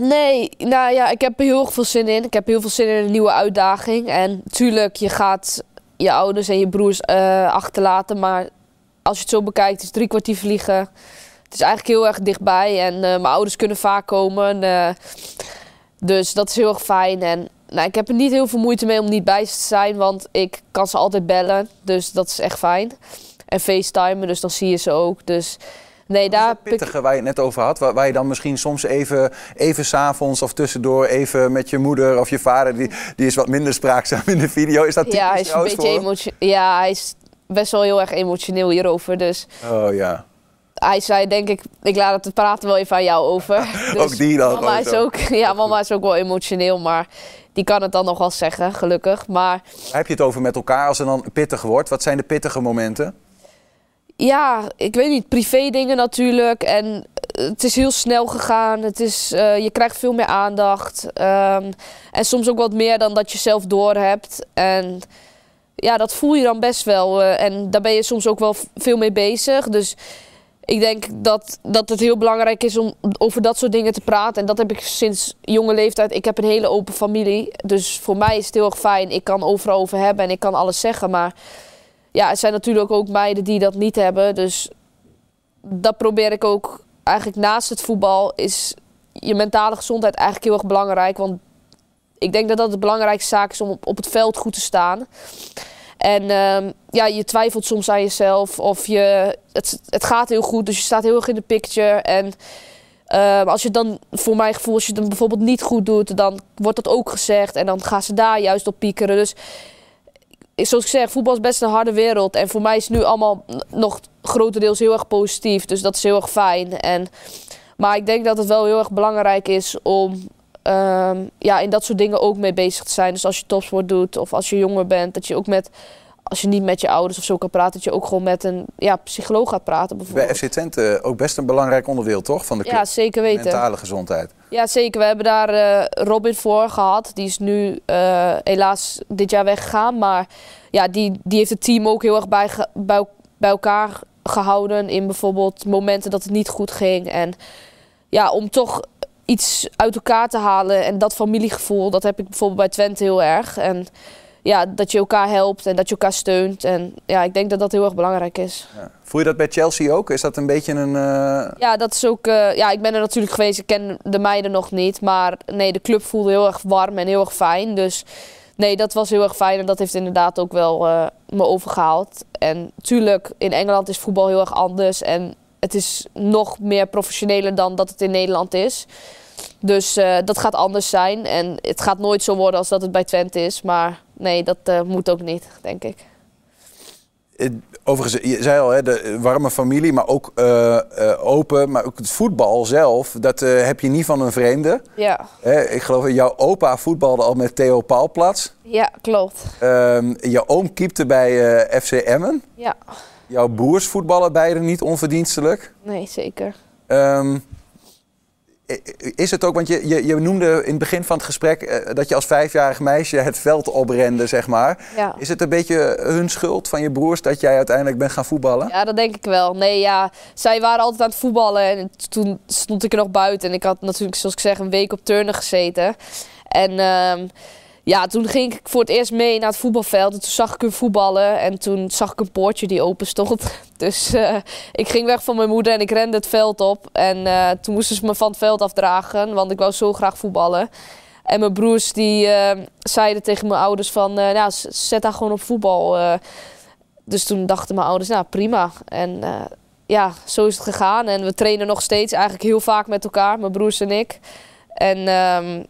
nee, nou ja, ik heb er heel erg veel zin in. Ik heb heel veel zin in een nieuwe uitdaging. En natuurlijk, je gaat je ouders en je broers achterlaten. Maar als je het zo bekijkt, is drie kwartier vliegen. Het is eigenlijk heel erg dichtbij. En eh, mijn ouders kunnen vaak komen. eh, dus dat is heel erg fijn. En nou, ik heb er niet heel veel moeite mee om niet bij ze te zijn. Want ik kan ze altijd bellen. Dus dat is echt fijn. En facetimen, dus dan zie je ze ook. Dus nee, daar. Pittige waar je het net over had. Waar, waar je dan misschien soms even, even s'avonds of tussendoor even met je moeder of je vader... Die, die is wat minder spraakzaam in de video. Is dat typisch Ja, hij is een beetje. Ja, hij is best wel heel erg emotioneel hierover. Dus Oh ja. hij zei, denk ik, ik laat het praten wel even aan jou over. Dus Ook die dan Mama is ook, ja, mama is ook wel emotioneel, maar die kan het dan nog wel zeggen, gelukkig. Maar heb je het over met elkaar als er dan pittig wordt? Wat zijn de pittige momenten? ja, ik weet niet, privé dingen natuurlijk. En eh, het is heel snel gegaan. Het is, eh, je krijgt veel meer aandacht. Ehm, en soms ook wat meer dan dat je zelf doorhebt. En ja, dat voel je dan best wel. eh, en daar ben je soms ook wel veel mee bezig. Dus ik denk dat, dat het heel belangrijk is om over dat soort dingen te praten. En dat heb ik sinds jonge leeftijd. Ik heb een hele open familie. Dus voor mij is het heel erg fijn. Ik kan overal over hebben en ik kan alles zeggen. Maar ja, er zijn natuurlijk ook meiden die dat niet hebben. Dus dat probeer ik ook eigenlijk naast het voetbal. Is je mentale gezondheid eigenlijk heel erg belangrijk. Want ik denk dat dat de belangrijkste zaak is om op, het veld goed te staan. En ehm, ja, je twijfelt soms aan jezelf of je, het, gaat heel goed, dus je staat heel erg in de picture. En ehm, als je dan, voor mijn gevoel, als je het bijvoorbeeld niet goed doet, dan wordt dat ook gezegd. En dan gaan ze daar juist op piekeren. Dus zoals ik zeg, voetbal is best een harde wereld. En voor mij is het nu allemaal nog grotendeels heel erg positief. Dus dat is heel erg fijn. En, maar ik denk dat het wel heel erg belangrijk is om ehm, ja, in dat soort dingen ook mee bezig te zijn. Dus als je topsport doet of als je jonger bent, dat je ook met, als je niet met je ouders of zo kan praten, dat je ook gewoon met een ja, psycholoog gaat praten bijvoorbeeld. Bij FC Twente ook best een belangrijk onderdeel, toch? Van de club. Ja, zeker weten. Mentale gezondheid. Ja, zeker. We hebben daar eh, Robin voor gehad. Die is nu eh, helaas dit jaar weggegaan. Maar ja, die, die heeft het team ook heel erg bij, bij, bij elkaar gehouden. In bijvoorbeeld momenten dat het niet goed ging. En ja, om toch iets uit elkaar te halen. En dat familiegevoel, dat heb ik bijvoorbeeld bij Twente heel erg. En ja, dat je elkaar helpt en dat je elkaar steunt. En ja, ik denk dat dat heel erg belangrijk is. Ja. Voel je dat bij Chelsea ook? Is dat een beetje een... eh, Ja, dat is ook. eh, ja, ik ben er natuurlijk geweest. Ik ken de meiden nog niet. Maar nee, de club voelde heel erg warm en heel erg fijn. Dus nee, dat was heel erg fijn. En dat heeft inderdaad ook wel eh, me overgehaald. En tuurlijk, in Engeland is voetbal heel erg anders. En het is nog meer professioneler dan dat het in Nederland is. Dus eh, dat gaat anders zijn. En het gaat nooit zo worden als dat het bij Twente is. Maar nee, dat eh, moet ook niet, denk ik. Overigens, je zei al, hè, de warme familie, maar ook eh, open. Maar ook het voetbal zelf, dat heb je niet van een vreemde. Ja, Hè, ik geloof jouw opa voetbalde al met Theo Paalplats. ja klopt. Ehm je oom keepte bij FC Emmen. Ja, Jouw broers voetballen beide niet onverdienstelijk. nee, zeker. Ehm, is het ook, want je, je, je noemde in het begin van het gesprek eh, dat je als vijfjarig meisje het veld oprende, zeg maar. Ja. Is het een beetje hun schuld van je broers dat jij uiteindelijk bent gaan voetballen? Ja, dat denk ik wel. Nee, ja, zij waren altijd aan het voetballen en toen stond ik er nog buiten. En ik had natuurlijk, zoals ik zeg, een week op turnen gezeten. En ehm, ja, toen ging ik voor het eerst mee naar het voetbalveld. En toen zag ik hun voetballen en toen zag ik een poortje die open stond. Dus eh, ik ging weg van mijn moeder en ik rende het veld op. En eh, toen moesten ze me van het veld afdragen, want ik wou zo graag voetballen. En mijn broers die eh, zeiden tegen mijn ouders van, eh, nou, zet daar gewoon op voetbal. dus toen dachten mijn ouders, nou prima. En ja, zo is het gegaan. En we trainen nog steeds eigenlijk heel vaak met elkaar, mijn broers en ik. En ehm,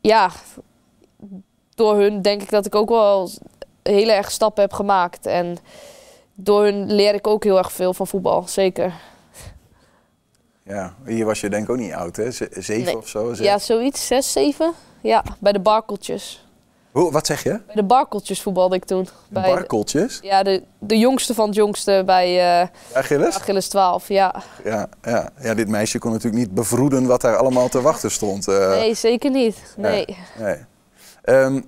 ja, door hun denk ik dat ik ook wel hele erg stappen heb gemaakt. En door hun leer ik ook heel erg veel van voetbal, zeker. Ja, hier was je denk ik ook niet oud, hè? Zeven Nee. of zo? Ja, zoiets, zes, zeven. Ja, bij de barkeltjes. Hoe, wat zeg je? Bij de barkeltjes voetbalde ik toen. Bij de- Barkeltjes? ja, de, de jongste van het jongste bij eh Achilles? Achilles 12, ja. Ja, ja. ja, dit meisje kon natuurlijk niet bevroeden wat daar allemaal te wachten stond. eh. Nee, zeker niet. Nee. nee. Ehm,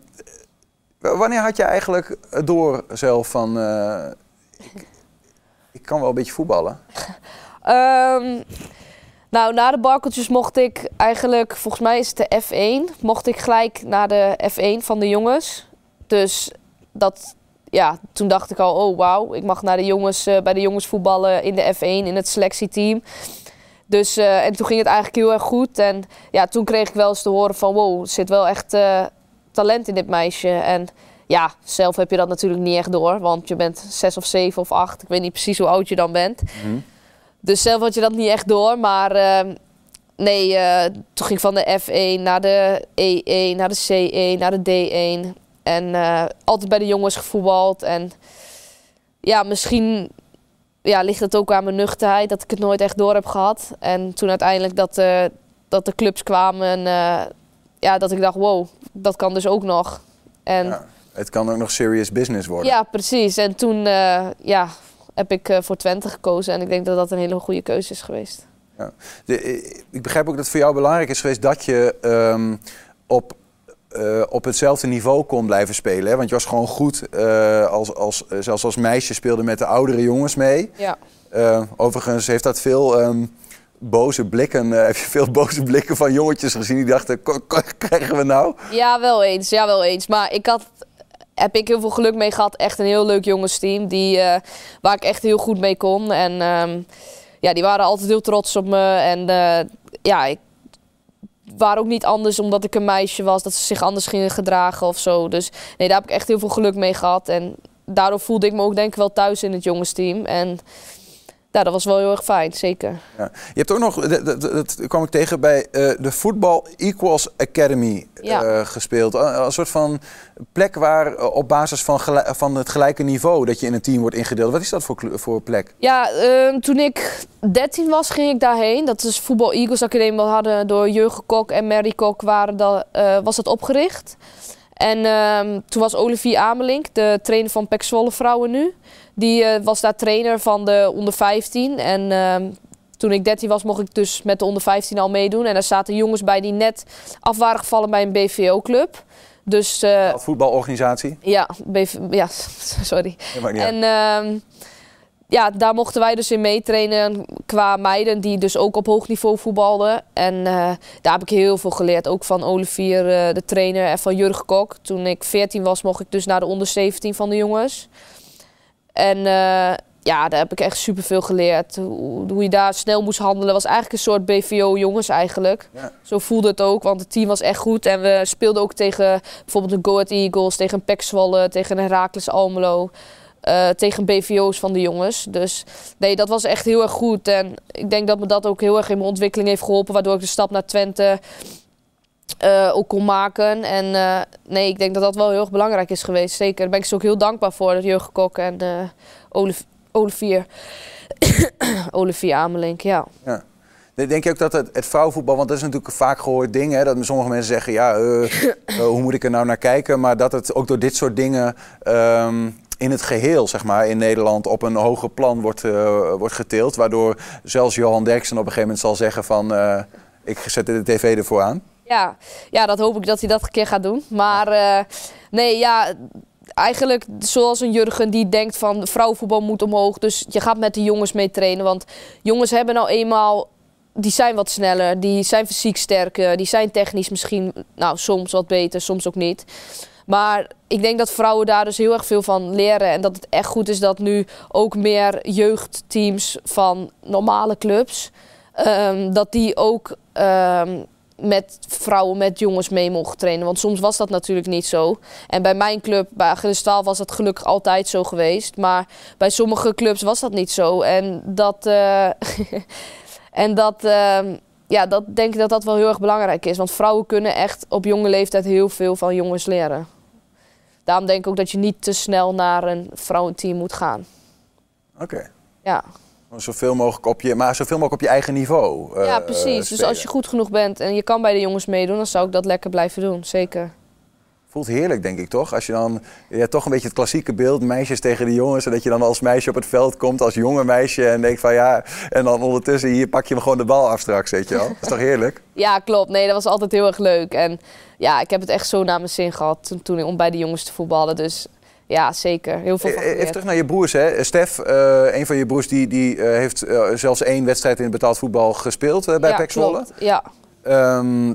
wanneer had je eigenlijk door zelf van... eh, ik, kan wel een beetje voetballen? Ehm, nou, na de barkeltjes mocht ik eigenlijk, volgens mij is het de F1, mocht ik gelijk naar de F1 van de jongens. Dus dat, ja, toen dacht ik al, oh wauw, ik mag naar de jongens, eh, bij de jongens voetballen in de F1, in het selectieteam. Dus, eh, en toen ging het eigenlijk heel erg goed. En ja, toen kreeg ik wel eens te horen van, wow, zit wel echt talent in dit meisje. En ja, zelf heb je dat natuurlijk niet echt door, want je bent zes of zeven of acht. Ik weet niet precies hoe oud je dan bent. Dus zelf had je dat niet echt door. Maar ehm, nee, eh, toen ging ik van de F1 naar de E1, naar de C1, naar de D1. En eh, altijd bij de jongens gevoetbald. En ja, misschien ja, ligt het ook aan mijn nuchterheid dat ik het nooit echt door heb gehad. En toen uiteindelijk dat, eh, dat de clubs kwamen, ja, dat ik dacht, wow, dat kan dus ook nog. En Ja, het kan ook nog serious business worden. ja, precies. En toen eh, ja, heb ik eh, voor Twente gekozen. En ik denk dat dat een hele goede keuze is geweest. Ja. De, eh, ik begrijp ook dat het voor jou belangrijk is geweest dat je ehm, op, op hetzelfde niveau kon blijven spelen. Hè? Want je was gewoon goed, als, als, zelfs als meisje speelde met de oudere jongens mee. Ja. Overigens heeft dat veel ehm, boze blikken. eh, heb je veel boze blikken van jongetjes gezien die dachten: "Ko- ko- krijgen we nou? Ja, wel eens. Ja, wel eens. Maar ik had, heb ik heel veel geluk mee gehad. Echt een heel leuk jongensteam. Die, eh, waar ik echt heel goed mee kon. En ehm, ja, die waren altijd heel trots op me. En eh, ja, ik waren ook niet anders omdat ik een meisje was. Dat ze zich anders gingen gedragen of zo. Dus nee, daar heb ik echt heel veel geluk mee gehad. En daardoor voelde ik me ook denk ik wel thuis in het jongensteam. En ja, dat was wel heel erg fijn, zeker. Ja. Je hebt ook nog, dat, dat, dat kwam ik tegen bij eh, de Football Equals Academy Ja. eh, gespeeld. Een, een soort van plek waar eh, op basis van, van het gelijke niveau dat je in een team wordt ingedeeld. Wat is dat voor, voor plek? Ja, ehm, toen ik 13 was, ging ik daarheen. Dat is Voetbal Eagles Academie. We hadden door Jurgen Kok en Mary Kok waren dat, was dat opgericht. En ehm, toen was Olivier Amelink, de trainer van PEC Zwolle Vrouwen nu. Die eh, was daar trainer van de onder 15. En ehm, toen ik 13 was, mocht ik dus met de onder 15 al meedoen. En daar zaten jongens bij die net af waren gevallen bij een BVO-club. Dus eh, Voetbalorganisatie? ja, BV, ja, sorry. En ehm, ja, daar mochten wij dus in meetrainen qua meiden die dus ook op hoog niveau voetbalden. En eh, daar heb ik heel veel geleerd. Ook van Olivier, eh, de trainer, en van Jurgen Kok. Toen ik 14 was, mocht ik dus naar de onder 17 van de jongens. En eh, ja, daar heb ik echt superveel geleerd. Hoe, hoe je daar snel moest handelen. was eigenlijk een soort BVO-jongens eigenlijk. Ja. Zo voelde het ook, want het team was echt goed. En we speelden ook tegen bijvoorbeeld de Go Ahead Eagles, tegen een Zwolle, tegen een Heracles Almelo. Eh, tegen BVO's van de jongens. Dus nee, dat was echt heel erg goed. En ik denk dat me dat ook heel erg in mijn ontwikkeling heeft geholpen. Waardoor ik de stap naar Twente eh, ook kon maken. En eh, nee, ik denk dat dat wel heel erg belangrijk is geweest. Zeker. Daar ben ik ze ook heel dankbaar voor. Dat Jurgen Kok en Olif- Olivier. Olivier Amelink, ja. Ja. Denk je ook dat het, het vrouwenvoetbal, want dat is natuurlijk een vaak gehoord ding, hè, dat sommige mensen zeggen, ja, hoe moet ik er nou naar kijken? Maar dat het ook door dit soort dingen ehm, in het geheel, zeg maar, in Nederland op een hoger plan wordt, eh, wordt geteeld. Waardoor zelfs Johan Derksen op een gegeven moment zal zeggen van, eh, ik zet de tv ervoor aan. Ja, ja, dat hoop ik dat hij dat een keer gaat doen. Maar eh, nee, ja, eigenlijk zoals een Jurgen die denkt van vrouwenvoetbal moet omhoog. Dus je gaat met de jongens mee trainen. Want jongens hebben nou eenmaal, die zijn wat sneller, die zijn fysiek sterker, die zijn technisch misschien, nou soms wat beter, soms ook niet. Maar ik denk dat vrouwen daar dus heel erg veel van leren. En dat het echt goed is dat nu ook meer jeugdteams van normale clubs. ehm, dat die ook ehm, met vrouwen, met jongens mee mogen trainen. Want soms was dat natuurlijk niet zo. En bij mijn club, bij Achilles Staal, was dat gelukkig altijd zo geweest. Maar bij sommige clubs was dat niet zo. En dat, eh, en dat, ehm, ja, dat denk ik dat dat wel heel erg belangrijk is. Want vrouwen kunnen echt op jonge leeftijd heel veel van jongens leren. Daarom denk ik ook dat je niet te snel naar een vrouwenteam moet gaan. Oké. Ja. Zoveel mogelijk op je, maar zoveel mogelijk op je eigen niveau. eh, ja, precies. Dus als je goed genoeg bent en je kan bij de jongens meedoen, dan zou ik dat lekker blijven doen. Zeker. Voelt heerlijk, denk ik toch? Als je dan ja, toch een beetje het klassieke beeld, meisjes tegen de jongens. En dat je dan als meisje op het veld komt, als jonge meisje. En denkt van ja, en dan ondertussen hier pak je me gewoon de bal af straks, weet je wel. Dat is toch heerlijk? Ja, klopt. Nee, dat was altijd heel erg leuk. En ja, ik heb het echt zo naar mijn zin gehad toen, toen om bij de jongens te voetballen. Dus ja, zeker. Heel veel van Eh, Even terug naar je broers, hè. Stef, eh, een van je broers, die, die eh, heeft eh, zelfs één wedstrijd in betaald voetbal gespeeld eh, bij ja, Zwolle. Ja, Ehm,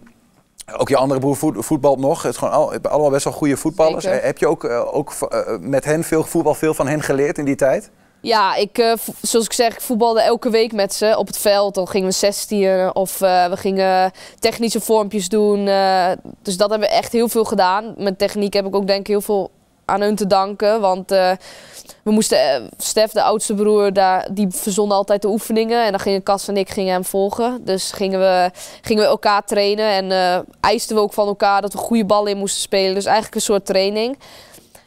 ook je andere broer voet- voetbalt nog. Het is gewoon al, allemaal best wel goede voetballers. Zeker. Eh, Heb je ook, eh, ook eh, met hen veel voetbal, veel van hen geleerd in die tijd? ja ik, zoals ik zeg, ik voetbalde elke week met ze op het veld. Dan gingen we 16 of we gingen technische vormpjes doen. dus dat hebben we echt heel veel gedaan. Met techniek heb ik ook denk ik heel veel aan hun te danken. Want eh, we moesten, eh, Stef, de oudste broer, daar, die verzonde altijd de oefeningen. En dan gingen Cas en ik gingen hem volgen. Dus gingen we, gingen we elkaar trainen. En eh, eisten we ook van elkaar dat we goede ballen in moesten spelen. Dus eigenlijk een soort training.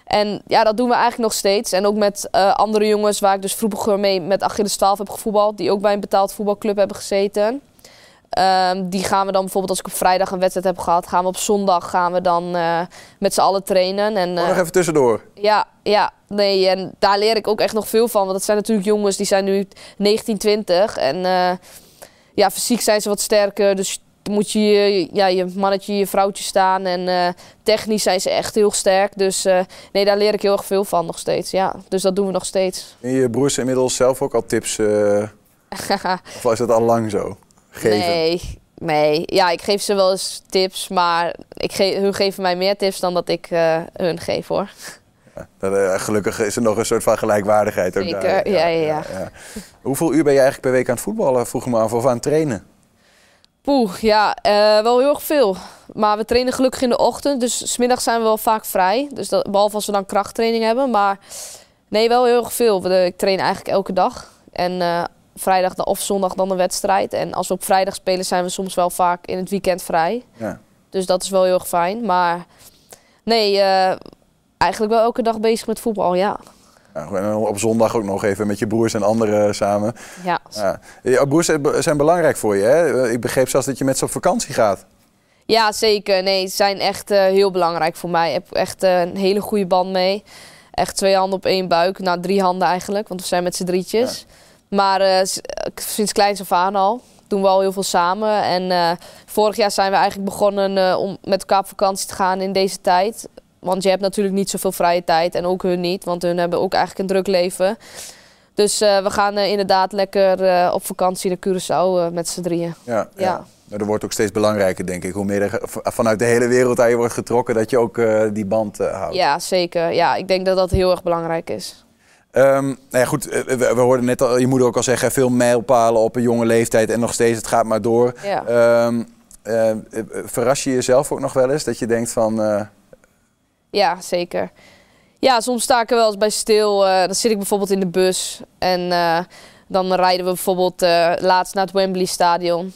En ja, dat doen we eigenlijk nog steeds. En ook met andere jongens waar ik dus vroeger mee met Achilles 12 heb gevoetbald. Die ook bij een betaald voetbalclub hebben gezeten. Ehm, die gaan we dan bijvoorbeeld als ik op vrijdag een wedstrijd heb gehad, gaan we op zondag gaan we dan eh, met z'n allen trainen. En, Oh, eh, nog even tussendoor. ja, ja, nee, en daar leer ik ook echt nog veel van. Want dat zijn natuurlijk jongens die zijn nu 19, 20. En eh, ja, fysiek zijn ze wat sterker. Dus moet je, ja, je mannetje, je vrouwtje staan. En eh, technisch zijn ze echt heel sterk. Dus eh, nee, daar leer ik heel erg veel van nog steeds. Ja, dus dat doen we nog steeds. En je broers inmiddels zelf ook al tips? eh, of is dat al lang zo? Geven? Nee, nee. Ja, ik geef ze wel eens tips, maar ik ge hun geven mij meer tips dan dat ik eh, hun geef hoor. Eh, gelukkig is er nog een soort van gelijkwaardigheid ook Zeker, daar. ja, ja, ja. Hoeveel uur ben je eigenlijk per week aan het voetballen? Vroeg me af, of aan het trainen? Poeh, ja, eh, wel heel erg veel. Maar we trainen gelukkig in de ochtend, dus smiddag zijn we wel vaak vrij. Dus dat, behalve als we dan krachttraining hebben. Maar nee, wel heel erg veel. Ik train eigenlijk elke dag. En vrijdag dan- of zondag dan een wedstrijd. En als we op vrijdag spelen, zijn we soms wel vaak in het weekend vrij. Ja. Dus dat is wel heel erg fijn. Maar nee, eh, eigenlijk wel elke dag bezig met voetbal, ja. Ja, en op zondag ook nog even met je broers en anderen samen. Ja. Ja. Jouw broers zijn belangrijk voor je, hè? Ik begreep zelfs dat je met ze op vakantie gaat. Ja, zeker. Nee, ze zijn echt eh, heel belangrijk voor mij. Ik heb echt eh, een hele goede band mee. Echt twee handen op één buik. Nou, drie handen eigenlijk, want we zijn met z'n drietjes. Maar eh, sinds kleins af aan al doen we al heel veel samen. En eh, vorig jaar zijn we eigenlijk begonnen eh, om met elkaar op vakantie te gaan in deze tijd. Want je hebt natuurlijk niet zoveel vrije tijd en ook hun niet, want hun hebben ook eigenlijk een druk leven. Dus we gaan inderdaad lekker op vakantie naar Curaçao met z'n drieën. Ja, ja. Ja. Nou, dat wordt ook steeds belangrijker, denk ik. Hoe meer er vanuit de hele wereld aan je wordt getrokken, dat je ook die band houdt. Ja, zeker. Ja, ik denk dat dat heel erg belangrijk is. Ehm, nou ja, goed, eh, we, we hoorden net al, je moeder ook al zeggen, veel mijlpalen op een jonge leeftijd en nog steeds, het gaat maar door. Ja. Ehm, eh, eh, verras je jezelf ook nog wel eens? Dat je denkt van, Ja, zeker. Ja, soms sta ik er wel eens bij stil. Dan zit ik bijvoorbeeld in de bus. En dan rijden we bijvoorbeeld laatst naar het Wembley Stadion.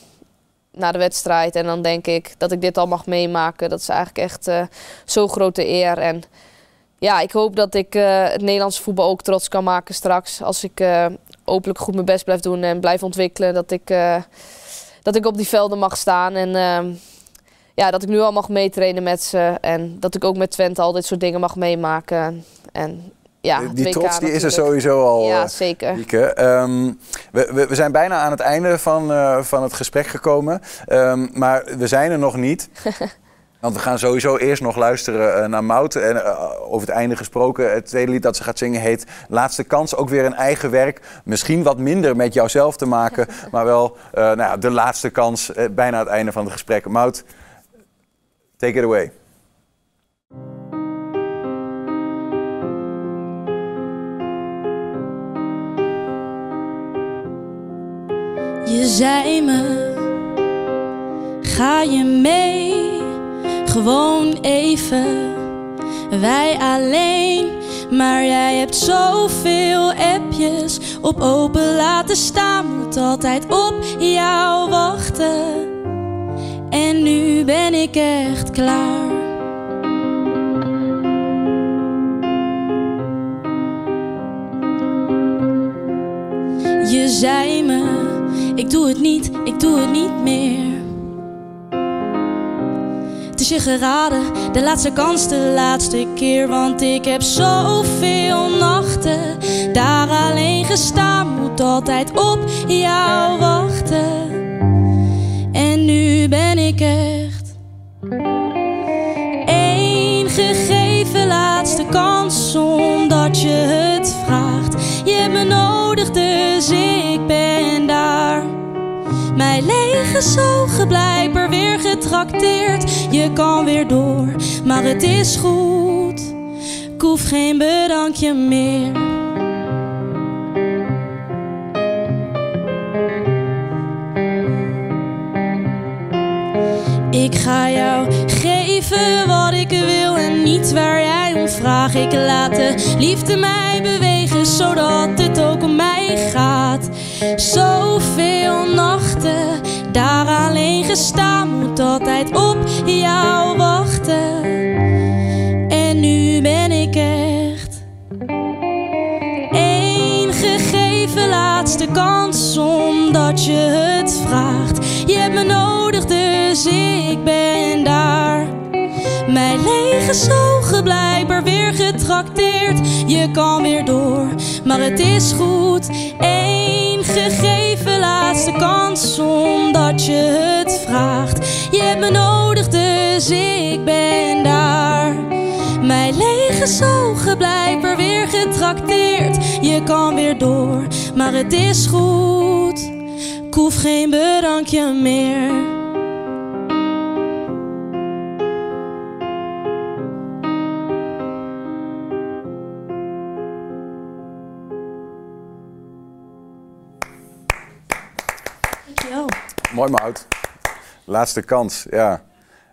Naar de wedstrijd. En dan denk ik dat ik dit al mag meemaken. Dat is eigenlijk echt zo'n grote eer. En ja, ik hoop dat ik eh, het Nederlandse voetbal ook trots kan maken straks. Als ik eh, hopelijk goed mijn best blijf doen en blijf ontwikkelen. Dat ik, eh, dat ik op die velden mag staan. En ehm, ja, dat ik nu al mag meetrainen met ze. En dat ik ook met Twente al dit soort dingen mag meemaken. En ja, die WK trots die is er sowieso al. Ja, zeker. Ehm, we, we, we zijn bijna aan het einde van, van het gesprek gekomen. Ehm, maar we zijn er nog niet. Want we gaan sowieso eerst nog luisteren eh, naar Mout. En eh, over het einde gesproken, het tweede lied dat ze gaat zingen heet Laatste Kans. Ook weer een eigen werk. Misschien wat minder met jouzelf te maken. maar wel eh, nou ja, de laatste kans. bijna het einde van het gesprek. Mout, take it away. Je zei me, ga je mee? Gewoon even, wij alleen. Maar jij hebt zoveel appjes op open laten staan. Moet altijd op jou wachten. En nu ben ik echt klaar. Je zei me, ik doe het niet, ik doe het niet meer. Je geraden, de laatste kans, de laatste keer. Want ik heb zoveel nachten daar alleen gestaan. Moet altijd op jou wachten. En nu ben ik echt één gegeven laatste kans Mijn lege zogen blijkbaar weer getrakteerd. Je kan weer door, maar het is goed. Ik hoef geen bedankje meer. Ik ga jou geven wat ik wil en niet waar jij om vraagt. Ik laat de liefde mij bewegen, zodat het ook om mij gaat. Zoveel nachten daar alleen gestaan, moet altijd op jou wachten. En nu ben ik echt één gegeven laatste kans, omdat je het vraagt. Je hebt me nodig, dus ik ben daar. Mijn lege zogen blijkbaar weer getrakteerd. Je kan weer door, maar het is goed. Gegeven laatste kans, omdat je het vraagt. hebt me nodig, dus ik ben daar. Mijn lege zogen blijven weer getrakteerd. Je kan weer door, maar het is goed. Ik geen bedankje meer. Mooi Mout. Laatste kans, ja.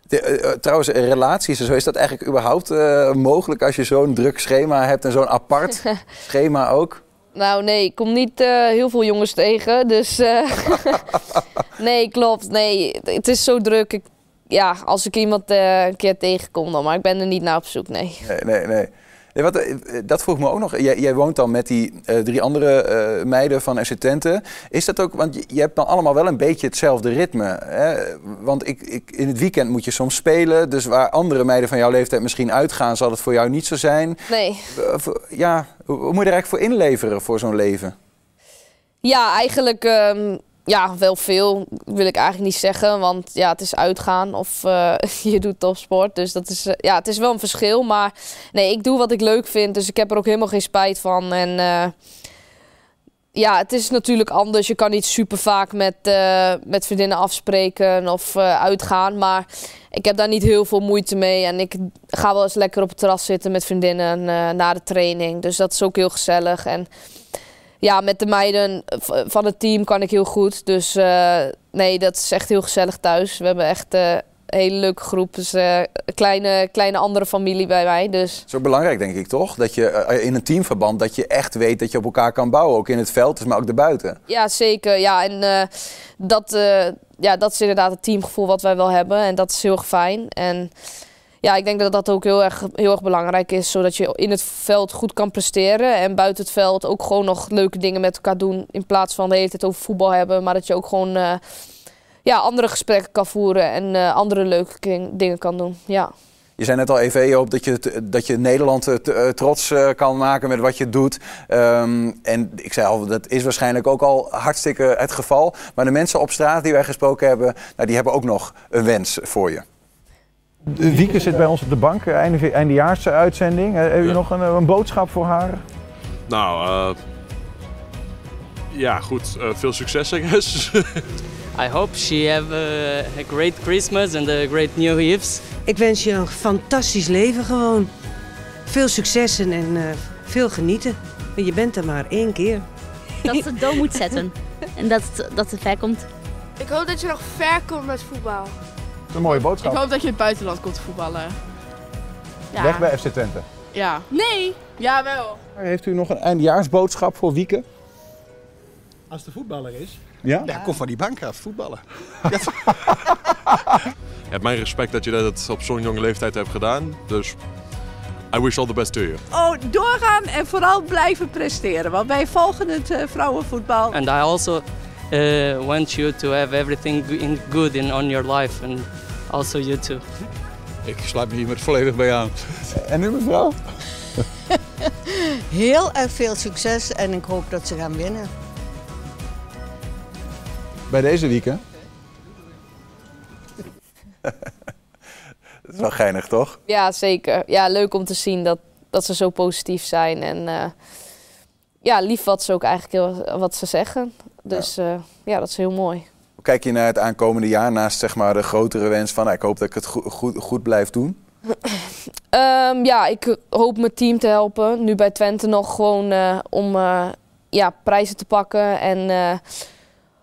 De, eh, eh, trouwens, relaties en zo, is dat eigenlijk überhaupt eh, mogelijk als je zo'n druk schema hebt en zo'n apart schema ook? Nou, nee, ik kom niet heel veel jongens tegen. Dus nee, klopt. Nee, het is zo druk. Ik, ja, als ik iemand een keer tegenkom dan, maar ik ben er niet naar op zoek, nee. Nee, nee, nee. Nee, wat, eh, dat vroeg me ook nog. Jij, jij woont dan met die eh, drie andere eh, meiden van Twente. Is dat ook, want je, hebt dan allemaal wel een beetje hetzelfde ritme. Hè? Want ik, ik, in het weekend moet je soms spelen. Dus waar andere meiden van jouw leeftijd misschien uitgaan, zal het voor jou niet zo zijn. Nee. Ja, hoe hoe moet je er eigenlijk voor inleveren voor zo'n leven? Ja, eigenlijk ehm, ja, wel veel wil ik eigenlijk niet zeggen. Want ja, het is uitgaan of eh, je doet topsport. Dus dat is, eh, ja, het is wel een verschil. Maar nee, ik doe wat ik leuk vind. Dus ik heb er ook helemaal geen spijt van. En eh, ja, het is natuurlijk anders. Je kan niet super vaak met, met vriendinnen afspreken of uitgaan. Maar ik heb daar niet heel veel moeite mee. En ik ga wel eens lekker op het terras zitten met vriendinnen na de training. Dus dat is ook heel gezellig. En ja, met de meiden v- van het team kan ik heel goed. Dus eh, nee, dat is echt heel gezellig thuis. We hebben echt eh, een hele leuke groep. Dus eh, een kleine, kleine andere familie bij mij. Dus Zo belangrijk, denk ik toch? Dat je eh, in een teamverband dat je echt weet dat je op elkaar kan bouwen. Ook in het veld, dus maar ook daarbuiten. ja, zeker. Ja, en eh, dat, eh, ja, dat is inderdaad het teamgevoel wat wij wel hebben. En dat is heel fijn. En ja, ik denk dat dat ook heel erg, heel erg belangrijk is. Zodat je in het veld goed kan presteren. En buiten het veld ook gewoon nog leuke dingen met elkaar doen. In plaats van de hele tijd over voetbal hebben. Maar dat je ook gewoon eh, ja, andere gesprekken kan voeren. En eh, andere leuke dingen kan doen. Ja. Je zei net al even, Joop, dat je, dat je Nederland eh, trots kan maken met wat je doet. Ehm, en ik zei al, dat is waarschijnlijk ook al hartstikke het geval. Maar de mensen op straat die wij gesproken hebben, nou, die hebben ook nog een wens voor je. Wieke zit bij ons op de bank, einde, eindejaarsuitzending. Eh, Heb je Ja. nog een, eh, een boodschap voor haar? Nou, eh, ja, goed. eh, veel succes, I guess. I hope she have a great Christmas and a great New Year's. Ik wens je een fantastisch leven gewoon. Veel successen en eh, veel genieten. Want je bent er maar één keer. Dat ze het doel moet zetten. En dat dat het ver komt. Ik hoop dat je nog ver komt met voetbal. Een mooie boodschap. Ik hoop dat je in het buitenland komt voetballen. Ja. Weg bij FC Twente. Ja. Nee. Jawel. Heeft u nog een eindejaarsboodschap voor Wieke? Als de voetballer is, Ja? ja, kom van die bank af, voetballen. Je hebt mijn respect dat je dat op zo'n jonge leeftijd hebt gedaan. Dus I wish all the best to you. Oh, doorgaan en vooral blijven presteren. Want wij volgen het eh, vrouwenvoetbal. And I also uh, want you to have everything in good in on your life and also you too. Ik sluit me hier met volledig bij aan. En nu mevrouw? Heel erg veel succes en ik hoop dat ze gaan winnen. Bij deze Wieke? Dat is wel geinig, toch? Ja, zeker. Ja, leuk om te zien dat, dat ze zo positief zijn. En eh, ja, lief wat ze ook eigenlijk heel, wat ze zeggen. Dus ja. ja, dat is heel mooi. Kijk je naar het aankomende jaar naast zeg maar, de grotere wens van nou, ik hoop dat ik het goed, goed, goed blijf doen? Ehm, ja, ik hoop mijn team te helpen. Nu bij Twente nog gewoon eh, om eh, ja, prijzen te pakken en eh,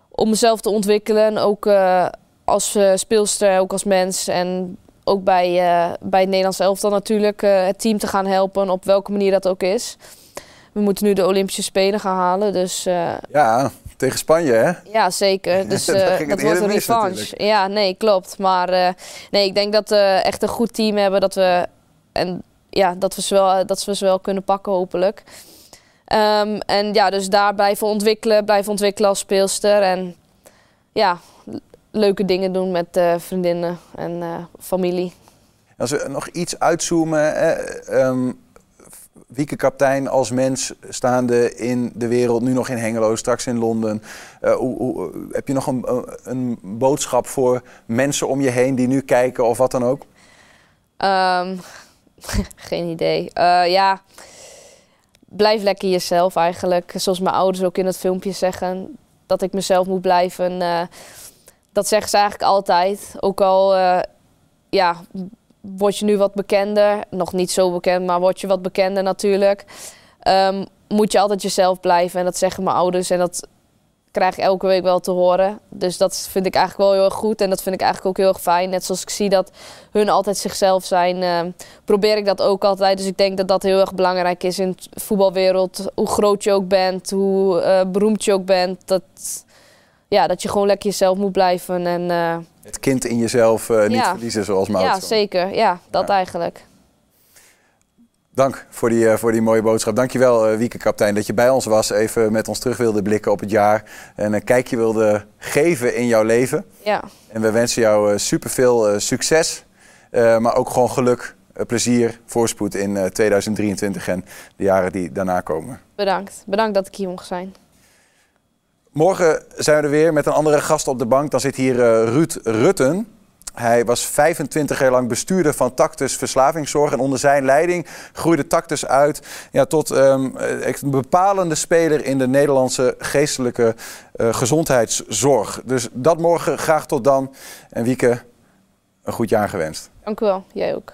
om mezelf te ontwikkelen. En ook als speelster, ook als mens en ook bij, bij het Nederlands elftal natuurlijk het team te gaan helpen op welke manier dat ook is. We moeten nu de Olympische Spelen gaan halen, dus Ja, tegen Spanje hè? ja, zeker. Dus eh, het dat wordt een mis revanche. natuurlijk. Ja, nee, klopt. Maar eh, nee, ik denk dat we echt een goed team hebben. Dat we, en, ja, dat we, ze wel, dat we ze wel kunnen pakken, hopelijk. Ehm, en ja, dus daar blijven ontwikkelen. Blijven ontwikkelen als speelster. En ja, leuke dingen doen met eh, vriendinnen en eh, familie. Als we nog iets uitzoomen, eh, Wieke kaptein als mens staande in de wereld, nu nog in Hengelo, straks in Londen. Uh, hoe, heb je nog een, een, boodschap voor mensen om je heen die nu kijken of wat dan ook? Um, geen idee. Uh, ja, blijf lekker jezelf eigenlijk. Zoals mijn ouders ook in het filmpje zeggen, dat ik mezelf moet blijven. Dat zeggen ze eigenlijk altijd. Ook al ja, word je nu wat bekender. Nog niet zo bekend, maar word je wat bekender natuurlijk. Um, moet je altijd jezelf blijven. En dat zeggen mijn ouders. En dat krijg ik elke week wel te horen. Dus dat vind ik eigenlijk wel heel erg goed. En dat vind ik eigenlijk ook heel erg fijn. Net zoals ik zie dat hun altijd zichzelf zijn, uh, probeer ik dat ook altijd. Dus ik denk dat dat heel erg belangrijk is in de voetbalwereld. Hoe groot je ook bent, hoe uh, beroemd je ook bent. Dat, ja, dat je gewoon lekker jezelf moet blijven. En, uh, het kind in jezelf uh, niet ja. verliezen, zoals Maurits. Ja, zeker. Ja, dat ja. eigenlijk. Dank voor die, uh, voor die mooie boodschap. Dankjewel, uh, Wieke Kaptein, dat je bij ons was. Even met ons terug wilde blikken op het jaar. En een kijkje wilde geven in jouw leven. Ja. En we wensen jou superveel succes. maar ook gewoon geluk, plezier, voorspoed in 2023 en de jaren die daarna komen. Bedankt. Bedankt dat ik hier mocht zijn. Morgen zijn we er weer met een andere gast op de bank. Dan zit hier uh, Ruud Rutten. Hij was 25 jaar lang bestuurder van Tactus Verslavingszorg. En onder zijn leiding groeide Tactus uit ja, tot um, een bepalende speler in de Nederlandse geestelijke uh, gezondheidszorg. Dus dat morgen graag tot dan. En Wieke, een goed jaar gewenst. Dank u wel, jij ook.